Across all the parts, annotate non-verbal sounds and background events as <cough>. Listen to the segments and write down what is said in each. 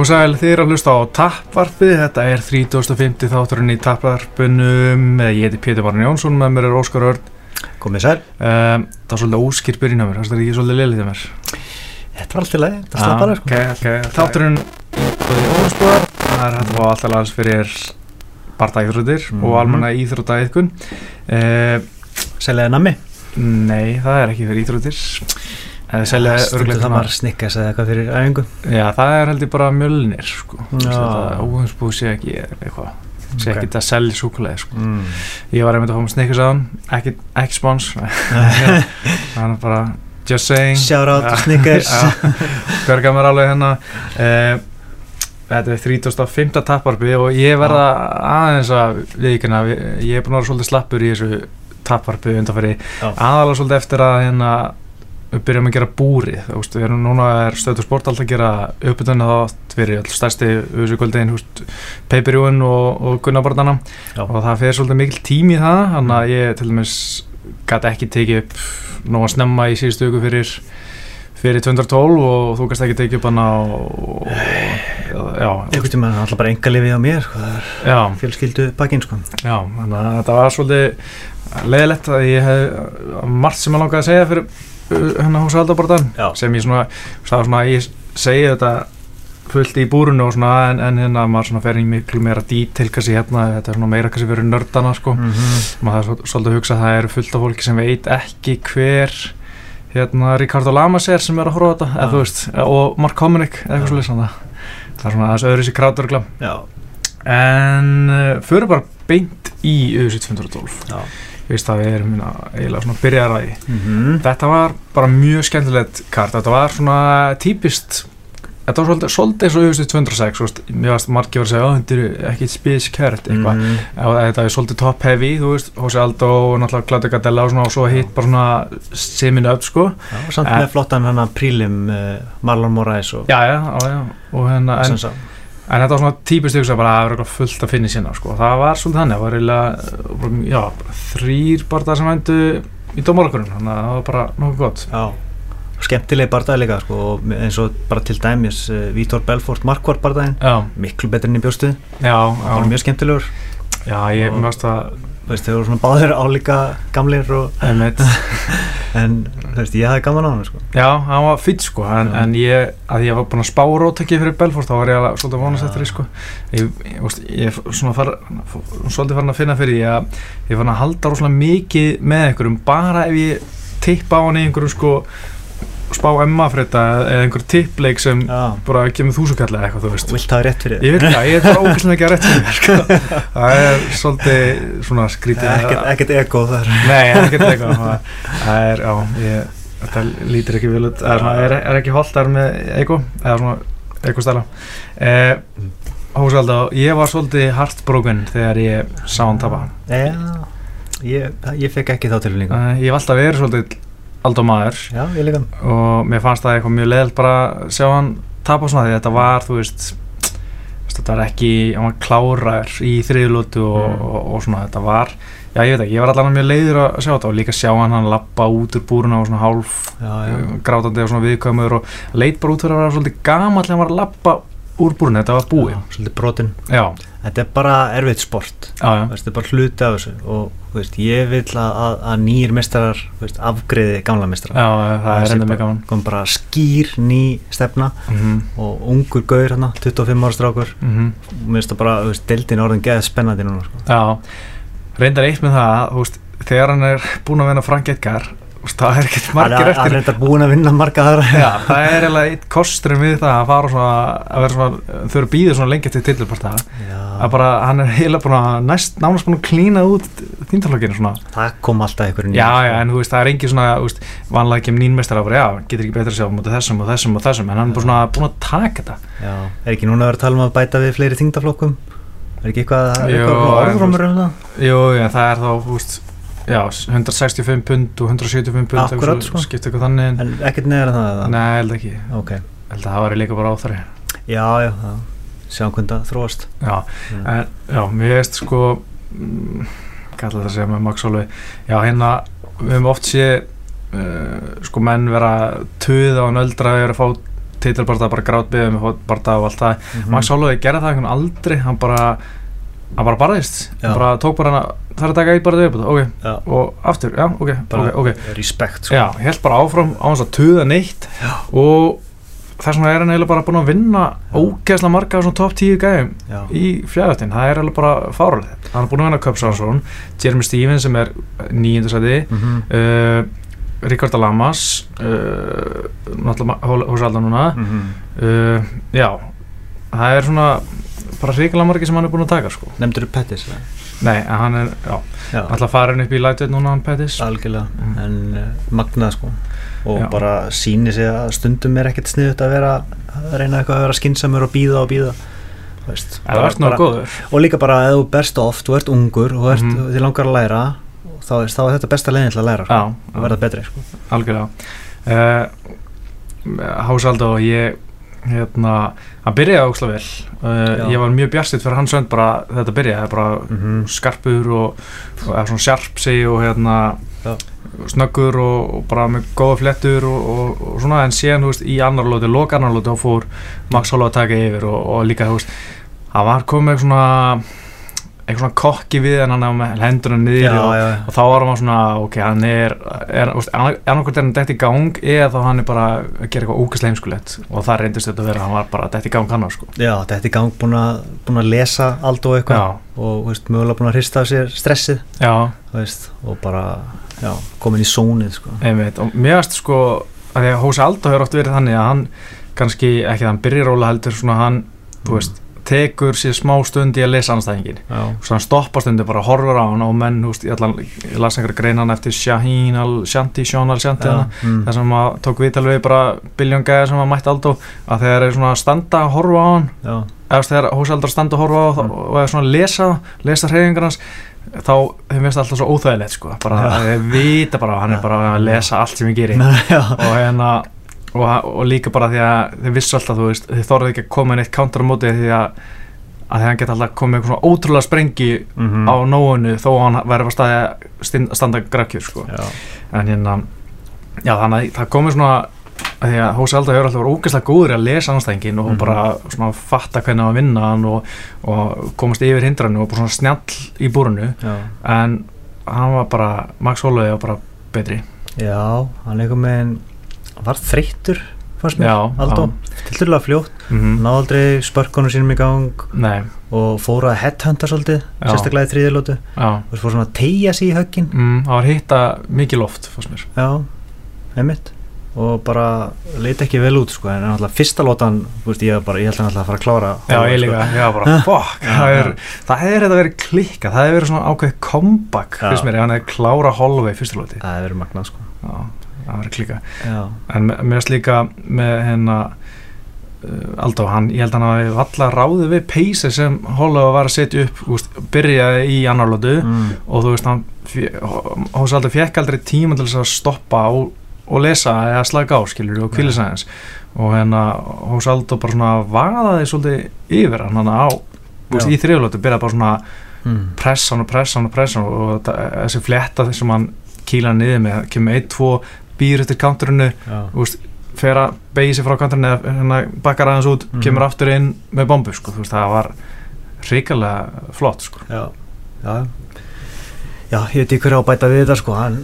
Komið sæl, þið eru að hlusta á Tapvarpið, þetta er 3050 þátturinn í Tapvarpunum, ég heiti Pétur Varn Jónsson, með mér er Óskar Örn. Komið sæl. Um, það er svolítið óskýr byrjun á mér, það er ekki svolítið liðlítið mér. Þetta var alltaf leið, þetta slapp bara sko. Ok, ok, þátturinn það er hægt að fá alltaf lands fyrir partæðröðir mm -hmm. og almenna íþróttæðkun. Uh, Seljaði nammi? Nei, það er ekki fyrir íþróttir. eða selja örglega það var snikkas eða eitthvað fyrir æfingu. Já það er heldur bara mjölnir sko. Óheimsbúð sé ekki eitthvað sé ekki þetta að selja súkulega sko. mm. ég var einmitt að fá með snikkas á hann ekki, ekki spons. <laughs> Það er bara just saying. Shout out to snickers. Hverga mér alveg hérna? Eh, þetta er 35. tapparbi og ég verða aðeins að viðkynna ég er búin að vera svolítið slappur í þessu tapparbi undanfæri aðalega svolítið eftir að hérna við byrjum að gera búri þú veist, við erum núna er stöður sport alltaf að gera uppbytunni þá fyrir stærsti auðvísugöldin Peiperjúin og, og Gunnabarnana og það fyrir svolítið mikil tími í það þannig að ég til dæmis gæti ekki tekið upp nú að snemma í síðustu öku fyrir fyrir 2012 og þú gæst ekki tekið upp og já. Einhvern tíma alltaf bara enga lifið á mér sko, það fjölskyldu bakinn sko. Já, þannig að þetta var svolítið leðilegt að ég hef margt sem ég langaði að segja fyrir hennar hús Haldabordan sem ég svona, svona ég segi þetta fullt í búrunu og svona en, en hérna maður svona fer í miklu meira dítil kannski hérna, þetta er svona meira kannski verið nördana sko, mm -hmm. maður það er svolítið að hugsa að það eru fullt af fólki sem veit ekki hver hérna Ricardo Lamas er sem er að horfa þetta, eða þú veist og Mark Hominick, eða eitthvað svolítið það er svona þessu öðru sér kráturgla en uh, fyrir bara beint í auðvitað 512 já veist að við erum hérna eiginlega svona byrjaðaræði mm -hmm. þetta var bara mjög skemmtilegt kart, þetta var svona típist þetta var svolítið, eins og auðvitað 206 veist, mér varst margir að segja að þetta er ekki spís kært eitthvað, mm -hmm. þetta er svolítið top heavy, þú veist, Hossi Aldo og náttúrulega Claudio Gadella og og svo hitt bara svona seminu upp sko. Já, samt með flottan hann að prílim uh, Marlon Moraes og Já, já, já, og hérna en, En þetta var svona típist sem bara að vera fullt að finna í sinna sko. Það var svolítið þannig, það var eiginlega, já, þrýr barndar sem vendu í dómálakurinn, þannig að það var bara nokkuð gott. Já, skemmtileg barndar líka sko, eins og bara til dæmis uh, Vítor Belfort Markvart barndaginn, miklu betur enn í bjóstuð. Það var mjög skemmtilegur. Já, ég mjögst að veist, þau voru svona báðir álíka gamlir og <laughs> en þú veist, ég hafði gaman á hann sko. Já, hann var fyrst sko. En, en ég, að ég var búin að spá rótækið fyrir Belfort þá var ég alveg svolítið vonast eftir því sko. Ég, ég, ég svona far svolítið farin að finna fyrir ég að ég fann að halda rosalega mikið með einhverjum bara ef ég tippa á hann einhverjum sko spá emmafrita eða einhver tippleik sem Já. bara kemur þúsukall eða eitthvað, þú veist Vilt það rétt fyrir þig? Ég veit það, ég er bara ógæslega ekki að rétt fyrir þig sko. <laughs> það er svolítið svona skrítið Ekkert ego þar Nei, ekkert ego það er, já, ég, þetta lítir ekki vel út er, er ekki holtar með ego eða svona ego-stæla eh, Hósvalda, ég var svolítið hartbrókun þegar ég sá hann tapa Já, ég, ég fekk ekki þá til líka Ég hef alltaf verið svolítið Aldó maður Já, ég líka og mér fannst það eitthvað mjög leðilt bara að sjá hann tapa svona því þetta var, þú veist þetta var ekki, hann var klárar í þriðlótu og, mm. og, og svona þetta var, já ég veit ekki, ég var allavega mjög leiður að sjá þetta og líka sjá hann hann lappa út úr búruna og svona hálf já, já. grátandi og svona viðkvæmur og leit bara út fyrir að vera svolítið gama allir hann var að lappa úr búruna, þetta var búið. Já, Svolítið brotinn Þetta er bara erfitt sport. Þetta er bara hluti af þessu. Og veist, ég vil að, að nýjir mestrar afgreði gamla mestrar Já, það er enda mjög gaman. kom bara skýr ný stefna mm -hmm. og ungur gaur hérna 25 ára strákur. Mm -hmm. og mér finnst það bara, veist, deildin orðin geða spennandi núna sko. Já, reyndar eitt með það veist, þegar hann er búin að vinna Frank Edgar það er ekkert margir eftir hann er þetta búin að vinna marga aðra. Já, það er eiginlega eitt kosturinn við það að fara svona að vera svona, þau eru býðið svona lengi til tilparta að bara hann er heila búin að næst nánast búin að klína út þýndarflokkinu svona. Það kom alltaf einhverjum já, já, en þú veist, það er engi svona veist, vanlega ekki um nýnmestar að vera, já, getur ekki betur að sjá mútið þessum og þessum og þessum, en hann er búin að, búin að taka þetta. Já, er ekki núna að vera að tala um um? Jú, já, það er þá, þú veist Já, 165 pund og 175 pund Akkurat sko. Skipt eitthvað þannig En ekkert neðra það eða? Nei, held ekki. Ok. Held að það var líka bara áþari Já, já, já. Sjáum hvernig það þróast. Já, mm. en, já, mér veist sko mm, er þetta að segja með Max Solveig Já, hérna, við hefum oft séð uh, sko menn vera töða og nöldra að vera að fá titilbarta bara grátbyðið með barta og allt það. Mm -hmm. Max Holloway gerði það einhvern aldrei. Hann bara hann bara barðist. Hann bara tók bara hana það er að taka eitt bara þau ok, já. og aftur, já, ok, bara ok, ok. respekt sko. já, held bara áfram á hans að tuða neitt. Já. og þess vegna er hann eiginlega bara búin að vinna ógeðslega marga á svona top 10 gæðum í fjæðartinn, það er eiginlega bara fáralið hann er búin að vinna Köpsvarsson Jeremy Stevens sem er nýjendasæti mm -hmm. uh, Ríkard Alamas uh, náttúrulega hos Alda núna. Mm -hmm. uh, já það er svona bara ríkilega margi sem hann er búin að taka sko. Nemndur þú Pettis? Nei, hann er, já, já. alltaf farin upp í lætið núna hann Pettis Algjörlega, mm. en uh, magnað sko og já. bara síni sig að stundum er ekkert sniðut að vera að reyna eitthvað að vera skinsamur og býða og býða Veist, bara, bara, og líka bara að þú berst oft, þú ert ungur og mm -hmm. þið langar að læra þá, þá er þetta besta leginn til að læra sko, og verða betri sko. algjörlega uh, Hásaldo ég hérna, hann byrjaði ósláð vel uh, ég var mjög bjarsitt fyrir hans sönd bara þetta byrjaði, bara mm -hmm. skarpur og, og eða svona sjarpsi og hérna Já. snöggur og, og bara með góða flettur og, og svona en síðan, þú veist, í annar lóti loka annar lóti, þá fór Max Holloway að taka yfir og líka, þú veist, hann var komið svona eitthvað svona kokki við hann með hendurinn niður já, og, já. og þá var hann svona ok, hann er annarkvæmt er hann dætt í gang eða þá hann er bara að gera eitthvað ógæslega heimskulegt og það reyndist þetta að vera, hann var bara dætt í gang hann sko. Já, dætt í gang, búin að, búin að lesa allt og eitthvað og veist, mögulega búin að hrista af sér stressið veist, og bara já, komin í sónið sko. Einmitt, og mér veist sko að því að Hósi Aldó hefur oft verið þannig að hann kannski ekki að hann byrjir róla heldur svona hann, mm. þú veist tekur sér smá stund í að lesa anstæðingin svo hann stoppar stundu bara horfur á hann og menn, húst, ég, ég las einhverja greinan eftir Shaheen al-Shanti mm. þar sem að tók við bara biljón gæðir sem að mætti aldó að þegar er svona standa að horfa á hann eða þegar hósaldar standa að horfa á mm. og eða svona lesa, lesa hreyfingar hans þá hefum við alltaf svo óþægilegt sko, bara að við vita bara hann er bara að lesa allt sem við gerum <laughs> og hérna og, og líka bara því að þið vissu alltaf þú veist, þið þorðið ekki að koma inn eitt counter á móti því að að það geta alltaf komið eitthvað svona ótrúlega sprengi mm -hmm. á nóinu þó að hann verður að standa grafkjör sko. en hérna já þannig að það komið svona að því að Hósi Aldar hefur alltaf verið ógeðslega góður að lesa anstæðingin og mm -hmm. bara svona fatta hvernig hann vinna hann og, og komast yfir hindrannu og bara svona snjall í búrunu en hann var bara Max Holloway var bara betri Já, hann eitthvað með var þreyttur fannst mér, Aldó, til dörlega fljótt. Mm -hmm. náðu aldrei spörkunum sínum í gang Nei. og fóru að headhunta svolítið, já. sérstaklega í þriðilótu og fóru svona að tegja sér í höggin. Mm, það var hitta mikið loft fannst mér. Já, heimitt og bara leiti ekki vel út sko, en alltaf fyrsta lótan veist, ég, bara, ég held að hann alltaf að fara að klára já, ég líka, sko. <laughs> já, bara, fokk það hefur þetta verið klikka, það hefur verið svona ákveð comeback, fyrst mér, ef hann hefði klára Holloway fyrsta lóti það hefur verið magnað sko. Já það var klíka en mér finnst líka með hérna uh, Aldó, hann, ég held að hann hafi allar ráðið við peysi sem Holloway var að setja upp, úst, byrjaði í annarlótu mm. og þú veist hann hos aldrei fekk aldrei tíma til þess að stoppa og, og lesa eða slaka á, skiljur, og kvílis aðeins. Og hérna hos Aldó bara svona vagaði svolítið yfir hann hann á, úst, í þriðlótu byrjaði bara svona mm. pressan og pressan og pressan og þessi fletta sem hann kíla niður með, kemur 1-2 býr eftir counterinu fer að beigja sér frá counterinu eða hérna, bakkar aðeins út, mm. kemur aftur inn með bombu, sko, þú veist, það var ríkilega flott, sko Já, já Já, ég veit ekki hverja á að bæta við þetta, sko hann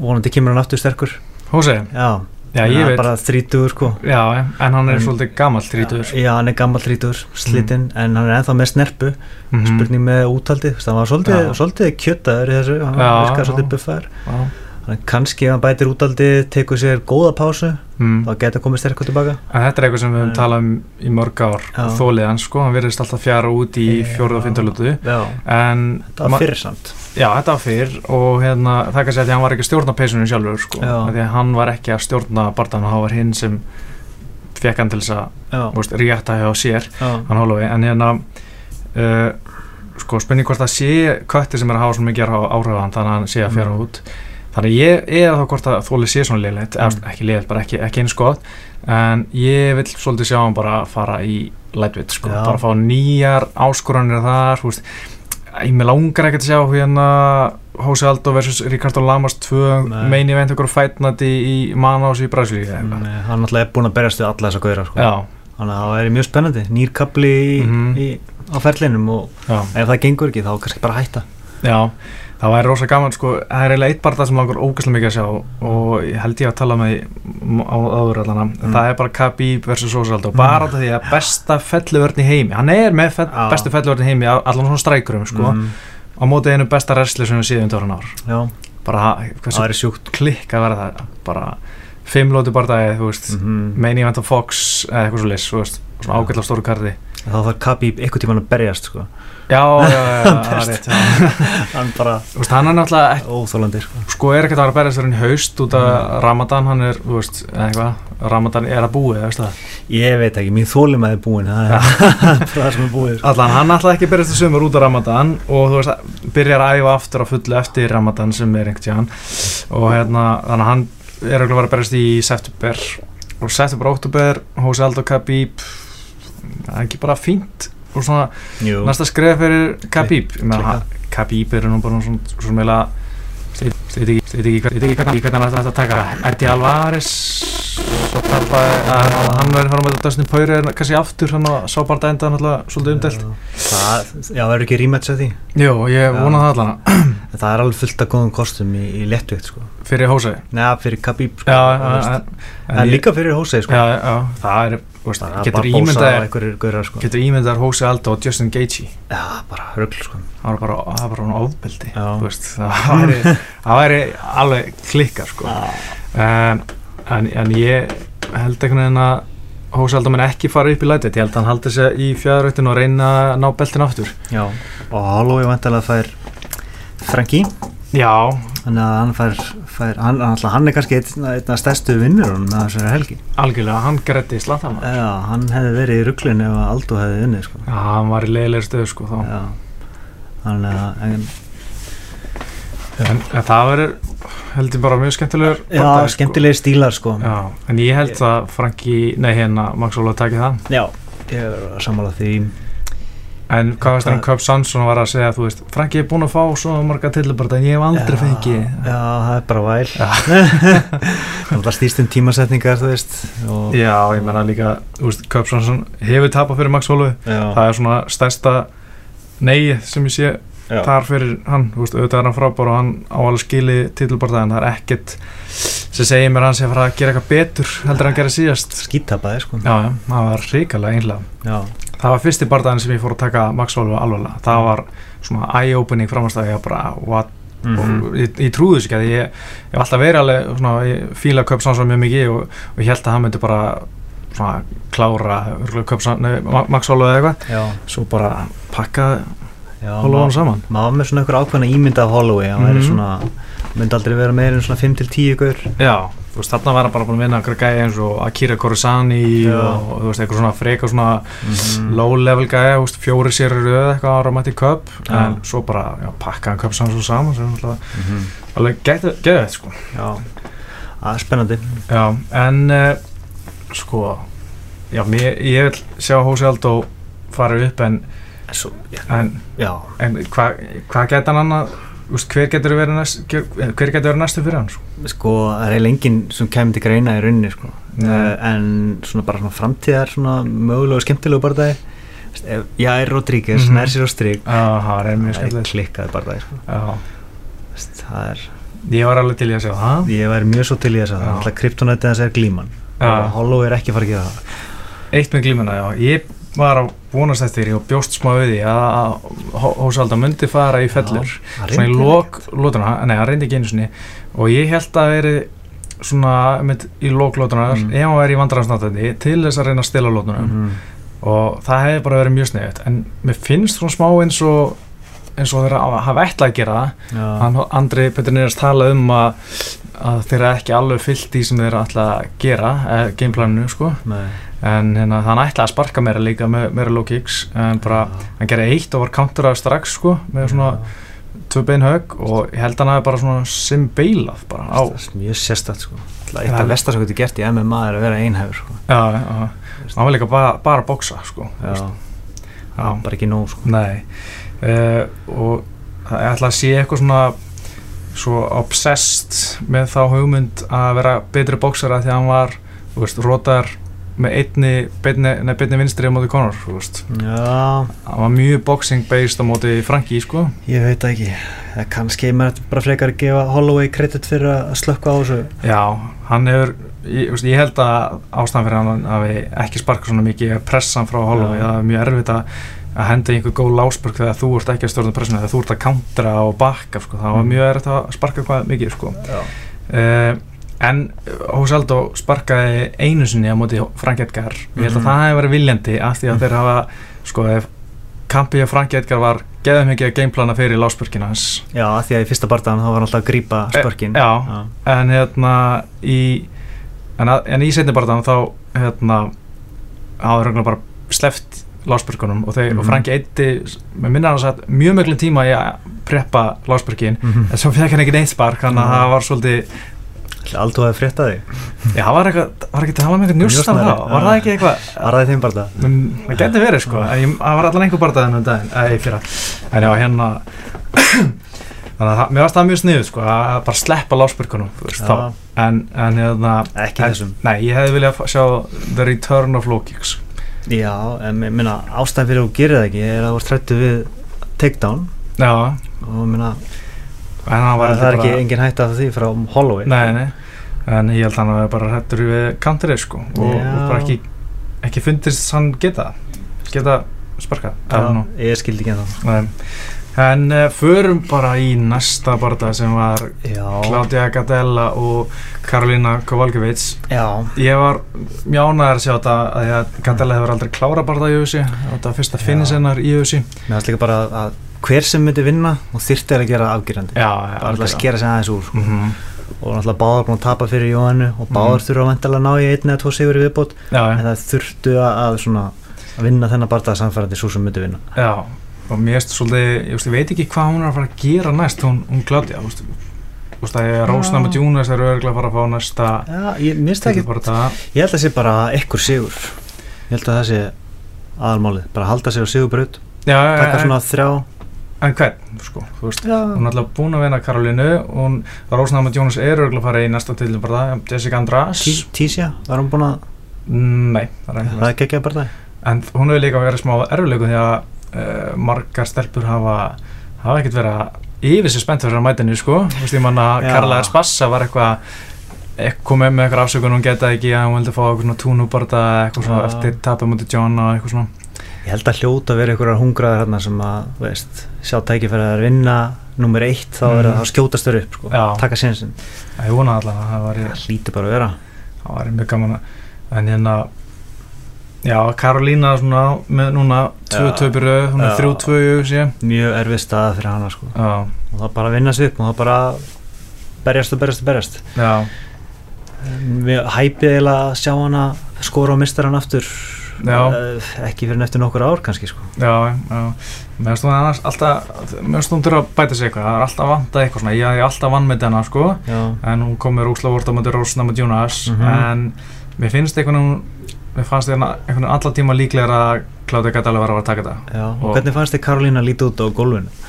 vonandi kemur hann aftur sterkur Hósi? Já Já, ég veit. Bara þrítur, sko. Já, en hann er en, svolítið gammal þrítur. Já, hann er gammal þrítur, slitinn, mm. en hann er ennþá með snerpu, mm -hmm. spurning með útaldið, það var svolítið, svolítið kjötaður í þessu, hann virkaði svolítið buffar. Já, já kannski ef hann bætir útaldi tekur sér góða pásu mm. þá getur komið sterkur tilbaka. En Þetta er eitthvað sem við höfum talað um í mörg ár þóliðan sko, hann verðist alltaf fjara út í fjóruð og fyndalutu þetta var fyrir samt. Já, þetta var fyrir og hérna, það kannski að hann var ekki að stjórna peysunum sjálfur sko, hann var ekki að stjórna barndan og hann var hinn sem fekk hann til þess að rétta hjá sér, hólaði en hérna uh, sko, spurning hvort það sé kötti sem er að hafa svo mikið áhrifan þannig að hann sé að fjara mm. út þannig ég er þá hvort að þóli sé svona liðleitt, mm. ekki liðleitt, bara ekki, ekki eins gott en ég vil svolítið sjá hann bara fara í lightweight sko, Já. bara fá nýjar áskoranir þar, veist ég með langar ekkert að sjá hérna Jose Aldo vs. Ricardo Lamas tvö meini event okkur fætnandi í Manaus í Brasilíu hann er búin að berjast við alla þessa gauðra sko. þannig að það er mjög spennandi nýrkabli mm -hmm. á ferlinum og Já. ef það gengur ekki þá kannski bara hætta Já, það væri rosa gaman sko, það er eiginlega eitt barndag sem langar ógæslega mikið að sjá og ég held ég að tala með á áður allana, mm. það er bara Khabib vs. Jose Aldo, bara mm. því að besta felluvörn í heimi, hann er með fell, bestu felluvörn í heimi, allan svona strækurum sko mm á mótið einu besta wrestler sem við séum undir ára ár Já. bara hversu klikk að vera það bara fimm lóti barndagi mm -hmm. meini event á Fox eða eitthvað svo lis svona ágætla stóru kardi þá þarf Khabib eitthvað tíman að berjast sko. Já, já, já, <laughs> rétt Hann bara veist, hann er náttúrulega Óþólandir sko. sko er ekkert að vera að berjast fyrir haust út af mm. Ramadan, hann er, þú veist, eitthvað. Ramadan er að búið, veist það? Ég veit ekki, mín þólum að það er búin það er <laughs> það sem er búið sko. Allan, hann ætlaði ekki berjast sömur út af Ramadan og þú veist, byrjar að æfa aftur á fullu eftir Ramadan sem er einhvern tíðan og hérna, þannig að hann er að vera að berjast í september. Og september, Aldo Khabib það er ekki bara fínt og svona Jú. næsta skref fyrir Khabib Khabib er nú bara svona svona meila ég veit ekki hvernig hann ætti að taka Eddie Alvarez svo tapaði að hann verið fara með Dustin Poirier kannski aftur hann og sá bara enda náttúrulega svolítið umdelt Já, verður ekki að því? Jú, ég vonaði það allan Það er alveg fullt af góðum kostum í, í lettvikt sko. Fyrir Hosei? Nei, fyrir Khabib sko, já, en, en líka fyrir Hosei sko. Já, já, það er Veist, getur ímyndar sko. getur ímyndar Hosei Aldo og Justin Gaethje? Já, bara röggl sko. það var bara, það var bara ofbeldi veist, það væri, væri alveg klikkar sko. um, en, en ég held einhvern veginn að Hosei Aldo menn ekki fara upp í lætið. Ég held að hann haldi sig í fjæðaröktinu og reyna að ná beltin aftur. Já, og Holloway vantilega fær Franki já. Þannig að hann fær, fær hann, hann er kannski einn af stærstu vinnur með þessari helgi. Algjörlega, hann gretti í slatan já, hann hefði verið í rugglinu ef Aldo hefði vinnið sko. já, hann var í leiðilegir stöðu sko já, þannig að en, en, en það verður heldur bara mjög skemmtilegur já, sko. skemmtilegir stílar sko. Já, en ég held að Franki, nei hérna Max Óla takið það. Já, ég er að samála því En hvað veist það um Köp Sansson var að segja að þú veist, Franki er búin að fá svo marga tilbarta en ég hef aldrei fengið. Já, það er bara væl. <laughs> það stýst um tímasetningar, þú veist. Já, ég menna líka, Köp Sansson hefur tapað fyrir Max Hólfi. Það er svona stærsta neyið sem ég sé Já. þar fyrir hann. Þú veist, auðvitað er hann frábár og hann á alveg skili tilbarta en það er ekkert sem segir mér hans að fara að gera eitthvað betur heldur en að gera síðast. Skítapaði, sko. Já, það var ríkala einlega það var fyrsti barndaginn sem ég fór að taka Max Volvo alveg, það var svona eye-opening framhanstæði að bara what? Mm -hmm. ég, ég trúði þessu ekki að ég hef alltaf verið alveg svona, ég fíla köpsánsson mjög mikið og, og ég held að hann myndi bara svona klára Max Volvo eða eitthvað. Svo bara pakka Holloway saman. maður var með svona eitthvað ákveðna ímynda af Holloway hann mm -hmm. myndi aldrei vera meira en svona 5-10 gaur. Já þú veist, þarna var hann bara búin að vinna eitthvað gæði eins og Akira Korisani og þú veist, eitthvað svona freka svona mm -hmm. low level gæði, þú veist, fjóri sér eða eitthvað ára mætti köp ja. en svo bara, já, pakkaðan köp saman svo saman sem alltaf, mm -hmm. alveg geði þetta, sko. Já, það er spennandi. Já, en uh, sko, já, mér, ég vil sjá Hósi Aldó fara upp en Svo, en, en hvað hva geta hann annað hver getur verið næst, verið næstu fyrir hann? Sko, það er eiginlega enginn sem kemur til greina í rauninni sko. uh, en svona bara svona framtíðar svona mögulega og skemmtilegu barndagi já, er Rodríguez, mm -hmm. nær sér á stryk það er klikkaði barndagi sko. það er ég var alveg til í að segja það. Ég var mjög svo til í að segja það. Kryptonættið hans er glíman. Hollow er ekki farið að gera það. Eitt með glímana, já, ég var að vonast eftir og bjóst smá við því að Hósalda myndi fara í fellur. Já, svona í lók lótuna, nei það reyndi ekki einu sinni. Og ég held að veri svona mynd, í lók lótunar mm. ef hann veri í vandrarafsnáttandi til þess að reyna að stila lótunum mm. og það hefði bara verið mjög sniðið en mér finnst svona smá eins og eins og þeirra hafa ætlað að gera það. Andri Petri Nýrast tala um að, að þeirra ekki alveg fyllt í sem þeirra ætlað að gera eh, gameplaninu sko. Nei. En hérna, hann ætlaði að sparka mér líka með meira low kicks en bara, ja. hann gerði eitt og var counterað strax sko, með svona ja. tvö bein hög og ég held að hann hefði bara svona sim beilað bara. Á mjög sérstætt sko. Eitt af vestar sem getur gert í MMA er að vera einhæfur sko. já, já, hann var líka bara, bara að boksa sko já, já, bara ekki nóg sko. Nei uh, og ég ætla að sé eitthvað svona svo obsessed með þá hugmynd að vera betri bóksara því að hann var, þú veist, rótar með einni, beinni, beinni vinstri á móti Conor, þú veist. Já. Hann var mjög boxing based á móti Franki, sko. Ég veit ekki, það kannski maður bara frekar að gefa Holloway kredit fyrir að slökka á þessu. Já, hann hefur ég, veist, ég held að ástæðan fyrir hann hafi ekki sparkað svona mikið pressan frá Holloway, Já. það er mjög erfitt að að henda einhver góð lásbörg þegar þú ert ekki að stjórna pressuna, þegar þú ert að countra og bakka, sko, það var mm. mjög erfitt að sparka hvað mikið, sko uh, en Jose Aldo sparkaði einu sinni á móti Frank Edgar mm -hmm. ég held að mhm. það hefði verið viljandi af því að þeir hafa sko kampið á Frank Edgar var geðum mikið að gameplana fyrir lásbörkina hans Já, af því að í fyrsta barndan þá var hann alltaf að grípa eh, spörkin e, Já, já. en hérna í en, en í setni barndan þá hérna hafa bara sleft lásbörkunum og, mm -hmm. og Franki eitti með minna hann að mjög möglum tíma í að preppa lásbörkin mm -hmm. en svo fekk hann ekki neitt spark þannig að það var svolítið Aldrei að frétta þig Já, það var eitthvað, var ekki að tala um eitthvað njústan þá Var það ekki eitthvað Var það þeim barða? Það getur verið sko, það var allan einhver barða þennum daginn, eða í fyrra. En já, hérna Þannig að mér varst það mjög sniðið sko, að bara sleppa lásbyrkunum En, en hérna Ekki þessum. Nei, ég hefði viljað sjá The Return of Low Kicks Já, en minna, ástæðan fyrir að þú gerir það ekki er að þú varst hrættu við takedown. Já. Og minna það er ekki engin hætt af því frá Holloway. Nei, nei. en ég held að hann var bara hættur við kantrið sko. Og, og bara ekki, ekki fundist hann geta geta sparka ég skildi ekki en þá en uh, förum bara í næsta barndag sem var Claudia Gadella og Karolina Kovalkiewicz ég var mjánaður að sjá þetta að Gadella hefur aldrei klára barndag í öðusi þetta var fyrsta finnisennar í öðusi mér finnst líka bara að hver sem myndi vinna og þyrti að gera afgerandi. Bara að skera sig aðeins úr mm -hmm. og náttúrulega báðar búin að tapa fyrir Jóhannu og mhm. báðar mm þurfa að vantala að ná í einn eða tvo sigur í viðbót. Já, en það þurftu að, svona, að vinna þennan barndað samfærandi svo sem myndi vinna. Já, og mér veist svolítið ég, ég veit ekki hvað hún er að fara að gera næst hún, hún Claudia Þú veist að Rósna með Júnas er örgulega að fara að fá næsta Já, ég minnst ekki Ég held að það sé bara ekkur sigur. Ég held að það sé aðalmálið bara halda sig á sigurbröð taka svona þrjá. En hvern, sko, þú veist Já. hún er alltaf búin að vinna Karolínu og Rósnáma Jónas er örgulega að fara í næsta til bara það, Jessica András. Tísja, var hún búin að Nei, það er ekki Það er ekki ekki bara það En hún hefur líka verið smá erfulegu því að uh, margar stelpur hafa hafa ekkert verið að yfir sig spennt fyrir að mæta henni, sko Þú veist, ég manna Karla Erspassa var eitthvað komið með eitthvað afsökun og hún geta ekki að hún vildi fá eitthvað túnubarta eitthvað svona eftir tapum út í John og eitthvað svona Ég held að hljóta að vera einhverjar hungraðar hérna sem að, veist, sjá tækifæri að vinna nummer eitt þá er mm. að skjótast þér upp, sko, já. taka sinnsinn. Það er vonað allavega, það var ég... Það hlíti bara að vera. Það var mjög gaman að, en hérna, já, Karolína svona með núna 2-2 byrju, hún er 3-2 í auðvitað. Mjög erfið staða fyrir hana, sko. Já. Og það bara að vinna sig upp og það bara berjast og berjast og berjast. Já. Við hæpið að sjá hana skora á mistarann aftur uh, ekki fyrir neftur nokkur ár kannski sko. Já, já, mér finnst það alltaf, mér finnst það að bæta sig eitthvað það er alltaf vantað eitthvað svona, ég hef alltaf vann með þennan sko, já. en hún kom með Rúsla Vorta með Rósna með Jonas, mm -hmm. en mér finnst eitthvað mér fannst það einhvern veginn allar tíma líklega að Kláði gæti alveg verið að taka það Já, og, og hvernig fannst þið Karolína lítið út á gólfinu?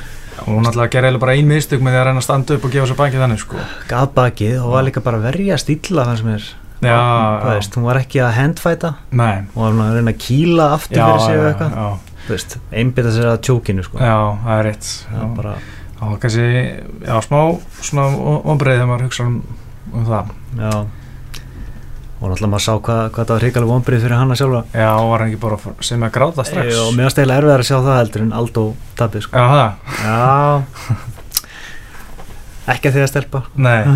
hún að gera eða bara ein mistug með því að reyna að standa upp og gefa sér bakið þannig sko. gaf bakið og var líka bara verja stíla þannig sem er já, veist, hún var ekki að handfæta Nei. og var að reyna að kýla aftur já, fyrir sig og eitthvað. einbita sér að tjókinu sko. já, það er rétt. Bara... já, kannski, já, smá svona ombreyð þegar maður hugsa um, um það. Já og náttúrulega maður sá hvað, hvað það var hrigalega ombreyð fyrir hanna sjálfa. Já, var hann ekki bara sem að gráta strax? Og mér var stæðilega erfið að sjá það heldur en Aldo tapir sko. já, það já. Ekki að því að stelpa. Nei. <laughs>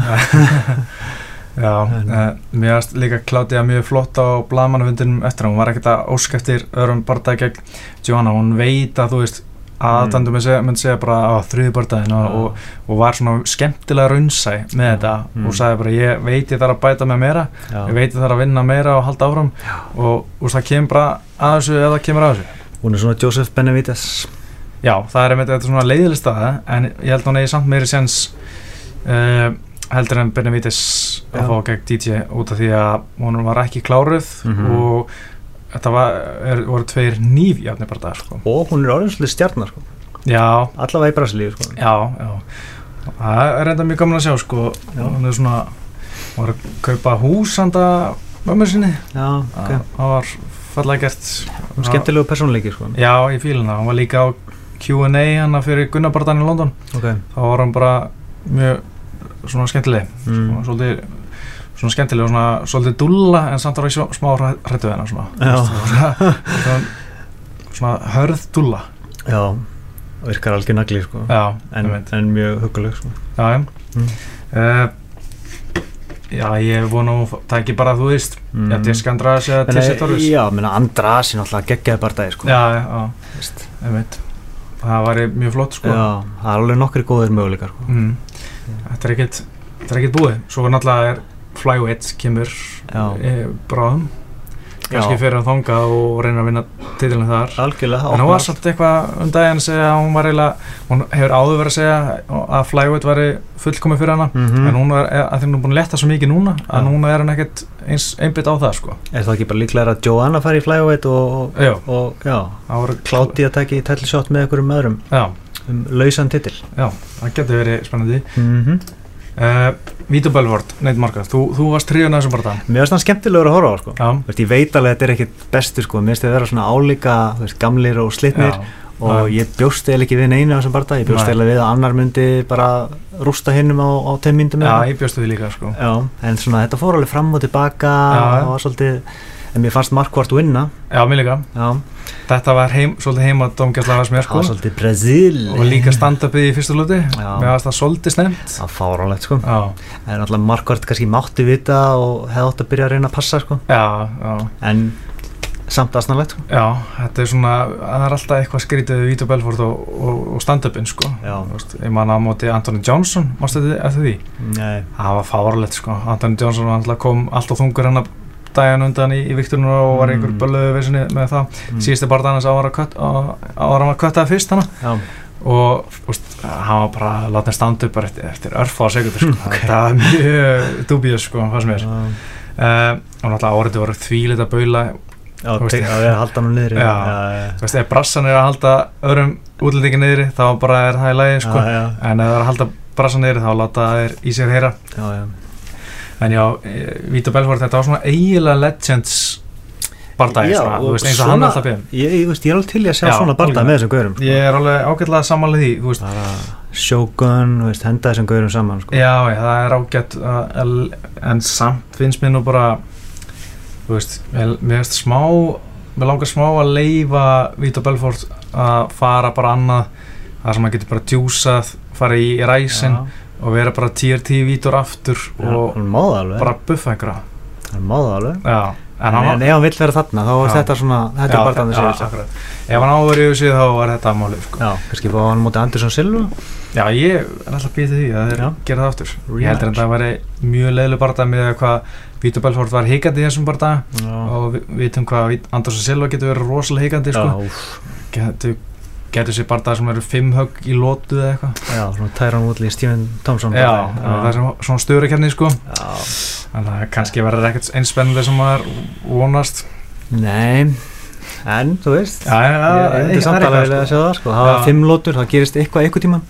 Já, uh, mér finnst líka Claudia mjög flott á bladmannafundinum eftir hún var ekkert að óska eftir öðrum barndagi gegn Johanna, hún veit að þú veist aðdæmdu mm. myndi segja bara á þrjöðu barndagin og, ja. og, og var svona skemmtilega raunsæ með þetta mm. og sagði bara ég veit ég þarf að bæta með meira Já. ég veit ég þarf að vinna meira og halda áfram og, og það kemur bara að þessu eða kemur að þessu Hún er svona Joseph Benavides Já, það er einmitt eitthvað svona leiðilist að en ég held að hún eigi samt meiri sens uh, heldur en Benavides að fá gegn DJ út af því að hún var ekki kláruð mm -hmm. og þetta var, er, voru tveir nýfjafni bara það sko. og hún er orðinslega stjarnar sko. allavega í Brasilíu sko. já, já. Það er reynda mjög gaman að sjá sko. Hann er svona var að kaupa húsanda mömmu sinni. Já, ok. það var fallega gert. Skemmtilegu personleiki sko. Já, í fíluna, hann var líka á Q&A hann fyrir Gunnabardan í London. Okay. þá var hann bara mjög svona skemmtileg. Mm. svona, svolítið svona skemmtileg og svona svolítið dulla en samt var ekki smá hrættu hennar svona. Svona, svona hörð dulla já virkar alveg nagli sko. Já, en, en mjög huguleg sko. Já, mm. uh, Já, ég vona að það ekki bara þú veist mm. Já, Disk Andrasi eða Tissi Torres Já, menna Andrasi náttúrulega geggjaði bara það sko. Það var mjög flott sko. Það er alveg nokkri góðir möguleikar sko. mm. Er Þetta er ekkert búið. Svo náttúrulega er Flyweight kemur bráðum kannski fyrir að þonga og reyna að vinna títilinu þar Algjörlega, en hún var svolítið eitthvað um daginn segja að hún var eiginlega, hún hefur áður verið að segja að Flyweight væri fullkomið fyrir hana mm -hmm. en hún er, að því hún er búin að leta svo mikið núna að ja. núna er hann ekkert eins einbit á það sko. Er það ekki bara líklega að Joanna fari í Flyweight og, og já, kláti að taka í tætlisjátt með einhverjum öðrum já. um lausan titil Já, það getur verið spennandi mm -hmm. Uh, Vítur Belfort, neitt marka þú, þú varst tríun að þessum bara það Mér finnst það skemmtilegur að horfa á sko. veist, Ég veit alveg að þetta er ekkit bestu sko. Mér finnst þetta að vera svona álíka veist, gamlir og slitnir Já. og Já. ég bjóst eða ekki við einu á þessum bara það Ég bjóst eða við að annar myndi bara rústa hinnum á, á teim myndum Já, ég bjóst við líka sko. En svona þetta fór alveg fram og tilbaka og var svolítið en mér fannst markvart vinna. Já, mér líka. Já. Þetta var heim, svolítið heima domgjastlega að mér sko. svolítið Brasil Og líka stand-upið í fyrstu luti Mér fannst það svolítið snemt Það fáránlegt sko. Já. En alltaf markvart kannski mátti vita og hefði ótt að byrja að reyna að passa sko. Já, já. En samt aðsnarlegt sko. Já, þetta er svona, það er alltaf eitthvað skrítið við Vítur Belfort og, og, og stand-upin sko. Ég man á móti Anthony Johnson, mástu þið eftir því? Nei. Það var fáránlegt sko. Anthony Johnson að daginn undan í, í Viktorinu og var einhver bölluðu vissinni með það Mm. síðustu barndaginn þess að ára hann að köttaði fyrst hana Já. og úst, hann var bara að láta henn standa upp eftir, eftir örfa á segundur sko. <laughs> Ok. það var mjög dubíus sko, hvað sem er uh, og náttúrulega árið voru þvílit að baula já, veist, tek- að að halda hann niður Já. þú veist, ef brassan er að halda öðrum útlendingi niðri þá bara er það í lagi sko. en ef það er að halda brassan niðri þá láta þeir í sér heyra já, já. En já, e, Vítor Belfort þetta var svona eiginlega legends bardagi, svona, þú veist, eins og hann alltaf beðum Ég, ég, veist, ég er alveg til í að sjá Já, svona algjörlega. með þessum gaurum sko. ég er alveg ágætlega samanlega því þú veist, veist, henda þessum gaurum saman sko. Já, já, það er ágætt uh, en samt finnst mér nú bara þú veist, mér finnst smá mér langar smá að leifa Vítor Belfort að fara bara annað það sem að getur bara djúsað fara í ræsin Já, og vera bara TRT Vítor aftur já, og bara buffa einhverja. Hann máða alveg. En en, ef hann vill vera þarna þá er þetta svona þetta Já, er já, með sér akkurat. ef hann áður yfir sig þá var þetta málið sko. já, kannski fá hann mútið Andersson Silva. Já, ég er alltaf býðið því að þeir gera það aftur. Ég heldur en það væri mjög leiðileg barndag með hvað Vítor Belfort var hikandi í þessum barndag og við vitum hvað Andersson Silva getur verið rosalega hikandi já, sko. getur, getur sér barndað sem eru fimm högg í lótu eða eitthvað já, svona Tyron Woodley, Steven Thompson já, bardagur. það er svona störukerni sko. já, en það kannski verður ekkert eins spennandi sem maður vonast nei en, þú veist já, já, ég ég myndi samt alveg vilja að sjá það sko. það Já. var fimm lótur, það gerist eitthvað eitthvað tíman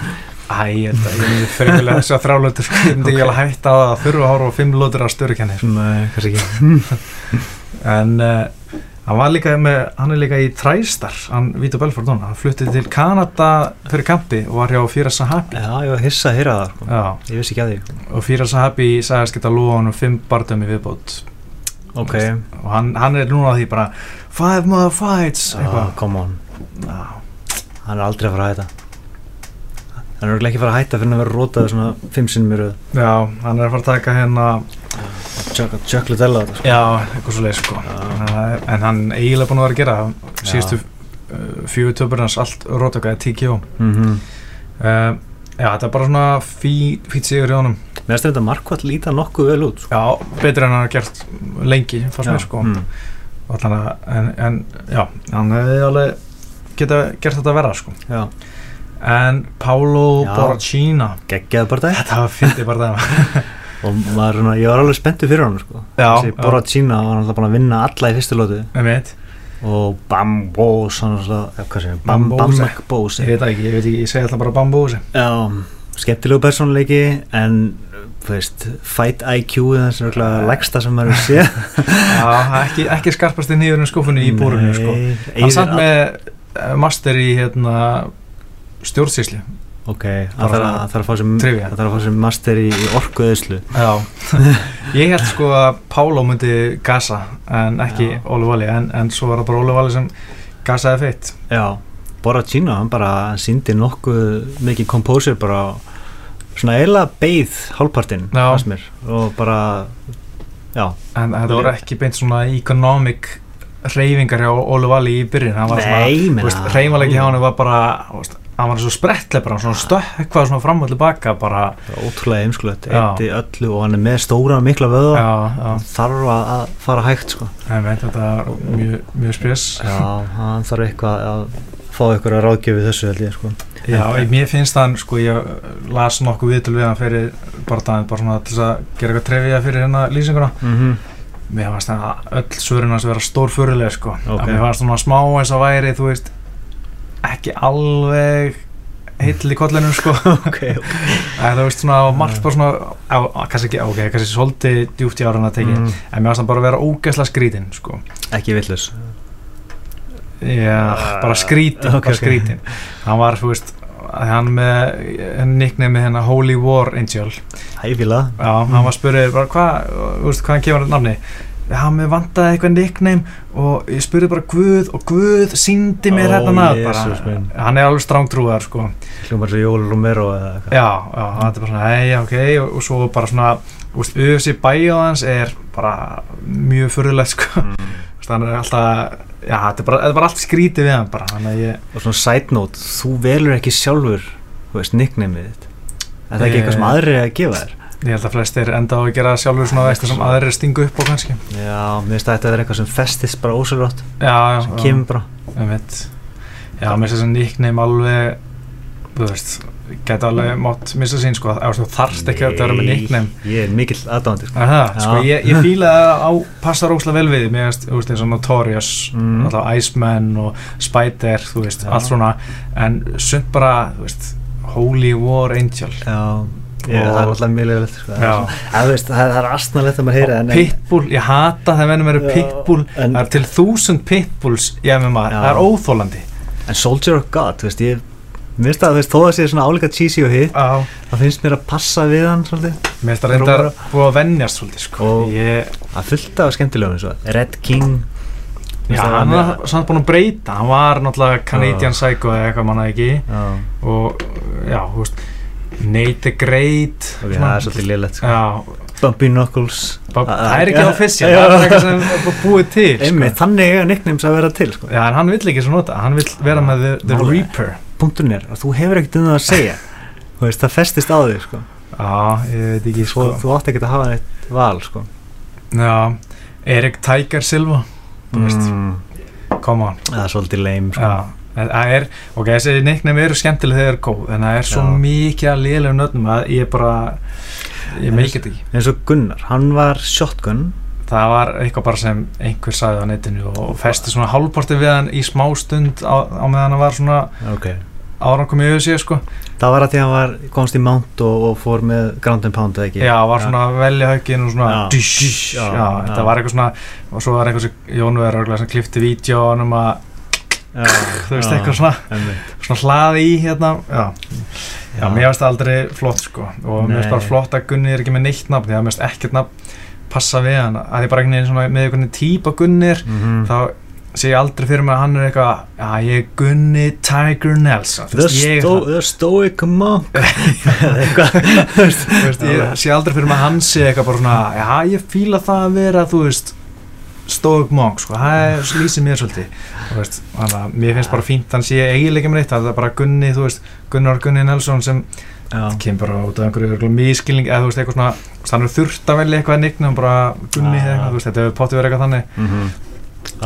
Æ, ég held að ég myndi fyrirlega þess að þrálötur sko. ég myndi ekki alveg hætta á það að þurfa að horfa á fimm lótur af störukerni sko. nei, kannski ekki <laughs> en uh, hann var líka með hann er líka í Træstar hann Vítor Belfort núna, hann fluttið til Kanada fyrir kampi og var hjá Fíra Sahabi. Já, ég var hissa að heyra það sko. já, ég vissi ekki að því. Og Fíra Sahabi sagðist geta lúa honum fimm bardömi viðbót. Ok, og hann, hann er núna því bara five more fights. Ah, come on. Já. hann er aldrei að fara að hætta. Hann er ekki að fara að hætta fyrir að vera rótaði svona fimm sinnum í röð. Já, hann er að fara að taka hérna ella þetta sko. já, eitthvað svo leið sko Já. en hann eiginlega búin að vera að gera síðustu uh, fjögur töpur hans allt rótökaði TKO mm -hmm. uh, já, þetta er bara svona fí, fít sigur í honum mér finnst þetta markvært líta nokkuð vel út sko. já, betur en hann har gert lengi fannst mér sko mm. Allan að, en, en já, hann hefði alveg geta gert þetta verra sko já. en Já. Borracina geggjaði bara það þetta var fyndið bara það <laughs> og maður, svona, ég var alveg spenntur fyrir hann sko. Þessi já. Borracina var alltaf búin að vinna alla í fyrstu lótu og Bambos hann var svona, ja, hvað segir, Bam Bambose. Bambos ég veit ekki, ég segi alltaf bara bambúsi já, skemmtilegu personleiki en veist, fight IQ það er svona legsta sem maður sé <laughs> Já, ekki, ekki skarpast í nýjurinn skófunni í búrunni sko. hann satt með eh, master í hérna, stjórnsísli ok, það þarf að það þarf að fá sem master í, í orkuðislu Já, <laughs> ég held sko að Pálo myndi gasa en ekki Óli Valli, en, en svo var það bara Óli Valli sem gasaði feitt Já, Borracino, hann bara síndi nokkuð mikið kompósir bara svona eiginlega beigð hálfpartinn og bara já. En þetta voru ekki beint svona economic reyfingar hjá Óli Valli í byrjun hann var svona, reymalegi hjá hann var bara hann var svo sprettlega bara svona stökkvað svona fram og tilbaka bara ótrúlega einskulegt, eitti öllu og hann er með stóra mikla vöða þarf að fara hægt sko. Ég veit þetta er mjög, mjög spes. Já, hann þarf eitthvað að fá eitthvað að ráðgjöfu þessu held ég sko. Já, ég, mér finnst þann, sko, ég las nokkuð viðtöl við hann fyrir bara það, bara svona til að gera eitthvað trefið fyrir hérna lýsinguna. Mm -hmm. mér fannst það að öll svörun að vera stór fyrirlega, sko, okay. að mér fannst svona smá eins og væri, þú veist ekki alveg heill í kollinu, sko <laughs> okay, okay. að þú veist svona, margt bara svona á, kannski ekki, ok, kannski svolítið djúpt í ára hann að teki, mm. en mér fannst það bara að vera ógæsla skrítinn, sko ekki villus Já, bara skrítin, okay, bara skrítin. Okay. hann var, þú veist hann með nickname hérna Holy War Angel Hæfila Já, mm. hann var að spyrja, hvað hvaðan kemur hann namni? Já, mér vantaði eitthvað nickname og ég spurði bara Guð og Guð síndi mér oh, hérna nað hann er alveg strángtrúðar sko. Hljómar svo Jóli Romero eða eitthvað. Já, já, hann er bara svona, hei, ok og, og svo bara svona, veist, auðvitað bæjáðans er bara mjög fyrirlegt sko. Mm. þannig að alltaf já, þetta er bara, þetta er bara allt skrítið við hann bara ég... og svona side note, þú velur ekki sjálfur þú veist, nicknameið þitt. Er það ekki eitthvað sem aðri er að gefa þér? Ég held að flestir enda á að gera sjálfur svona eitthvað sem aðri er stingu upp á kannski. Já, mér finnst að þetta er eitthvað sem festist bara ósverðrátt sem kemur bara. Já, mér finnst þess að nickname alveg þú veist geta alveg mótt missa sín sko. Þú þarfst ekki að vera með nickname. ég er mikill aðdáðandi sko. sko ég, ég <laughs> fýla það á passa róslega vel við. Mér veist, þú veist eins og Notorious mm. alltaf Iceman og Spider þú veist, já. allt svona. En sund bara, þú veist Holy War Angel. Já Ég, það er alltaf mjög leiðilegt sko. það, það er astnalegt að maður heyra en Pitbull, ég hata það venum eru Pitbull. það er til þúsund Pitbulls í MMA, það er óþólandi en Soldier of God, þú veist, ég Mér finnst það að þó að það sé svona áleika cheesy og hitt það finnst mér að passa við hann finnst það reyndar búið að vennjast svolítið sko. og ég... að fullta á skemmtilegum Red King. Já, hann var samt búin að breyta. Hann var náttúrulega Canadian. Psycho eða eitthvað manna ekki. Já. og já, hú veist Nate the Great okay, það er svolítið liðlegt sko. Bumpy Knuckles Bump, það er ekki official, það er eitthvað sem er búið til sko. Einmitt, þannig er nicknames að vera til sko. Já, en hann vill ekki svo nota, hann vill vera með The, the Reaper punktun er að þú hefur ekkert um það að segja veist, það festist á þig sko. Já, ég veit ekki sko. Þú átti ekkert að hafa eitt val sko. Já, Erik Tiger Silva mm. Come on Það er svolítið leim sko. Það er, ok, þessi neiknum eru skemmtileg þegar það er góð en það er svo Já. mikið að liðlega nötnum að ég bara ég meikit ekki eins og Gunnar, hann var shotgun það var eitthvað bara sem einhver sagði á netinu og festi svona hálfporti við hann í smá stund á, á meðan hann var svona okay. komið yfir sig sko það var að því að hann var komst í mount og, og fór með ground and pound eða ekki já, var svona ja. velja höggin og svona já, dís, já, þetta var eitthvað svona og svo var eitthvað sem Jónu verður sem klifti vídjónum að þú veist eitthvað svona svona hlaði í hérna. Já, já mér finnst það aldrei flott sko. Og mér finnst bara flott að Gunni er ekki með neitt nafn því að mér finnst ekkert nafn passa við hann. Að því bara einhvern veginn svona með einhvern típa Gunnir mm -hmm. þá sé ég aldrei fyrir mig að hann er eitthvað að ég er Gunni Tiger Nelson. The, sto the Stoic Monk. <laughs> <laughs> Ég sé aldrei fyrir mig að hann sé eitthvað bara svona já ég fíla það að vera þú veist Stoic Monk sko, það lýsir mér svolítið veist, mér finnst bara fínt hann sé eiginlega með þetta, það er bara Gunni þú veist Gunnar Gunni Nelson sem kemur bara út af einhverju mískilning eða þú veist eitthvað svona þannig þurft að velja eitthvað nicknum bara gunni eða eitthvað veist þetta hefur pottið verið eitthvað þannig mm -hmm.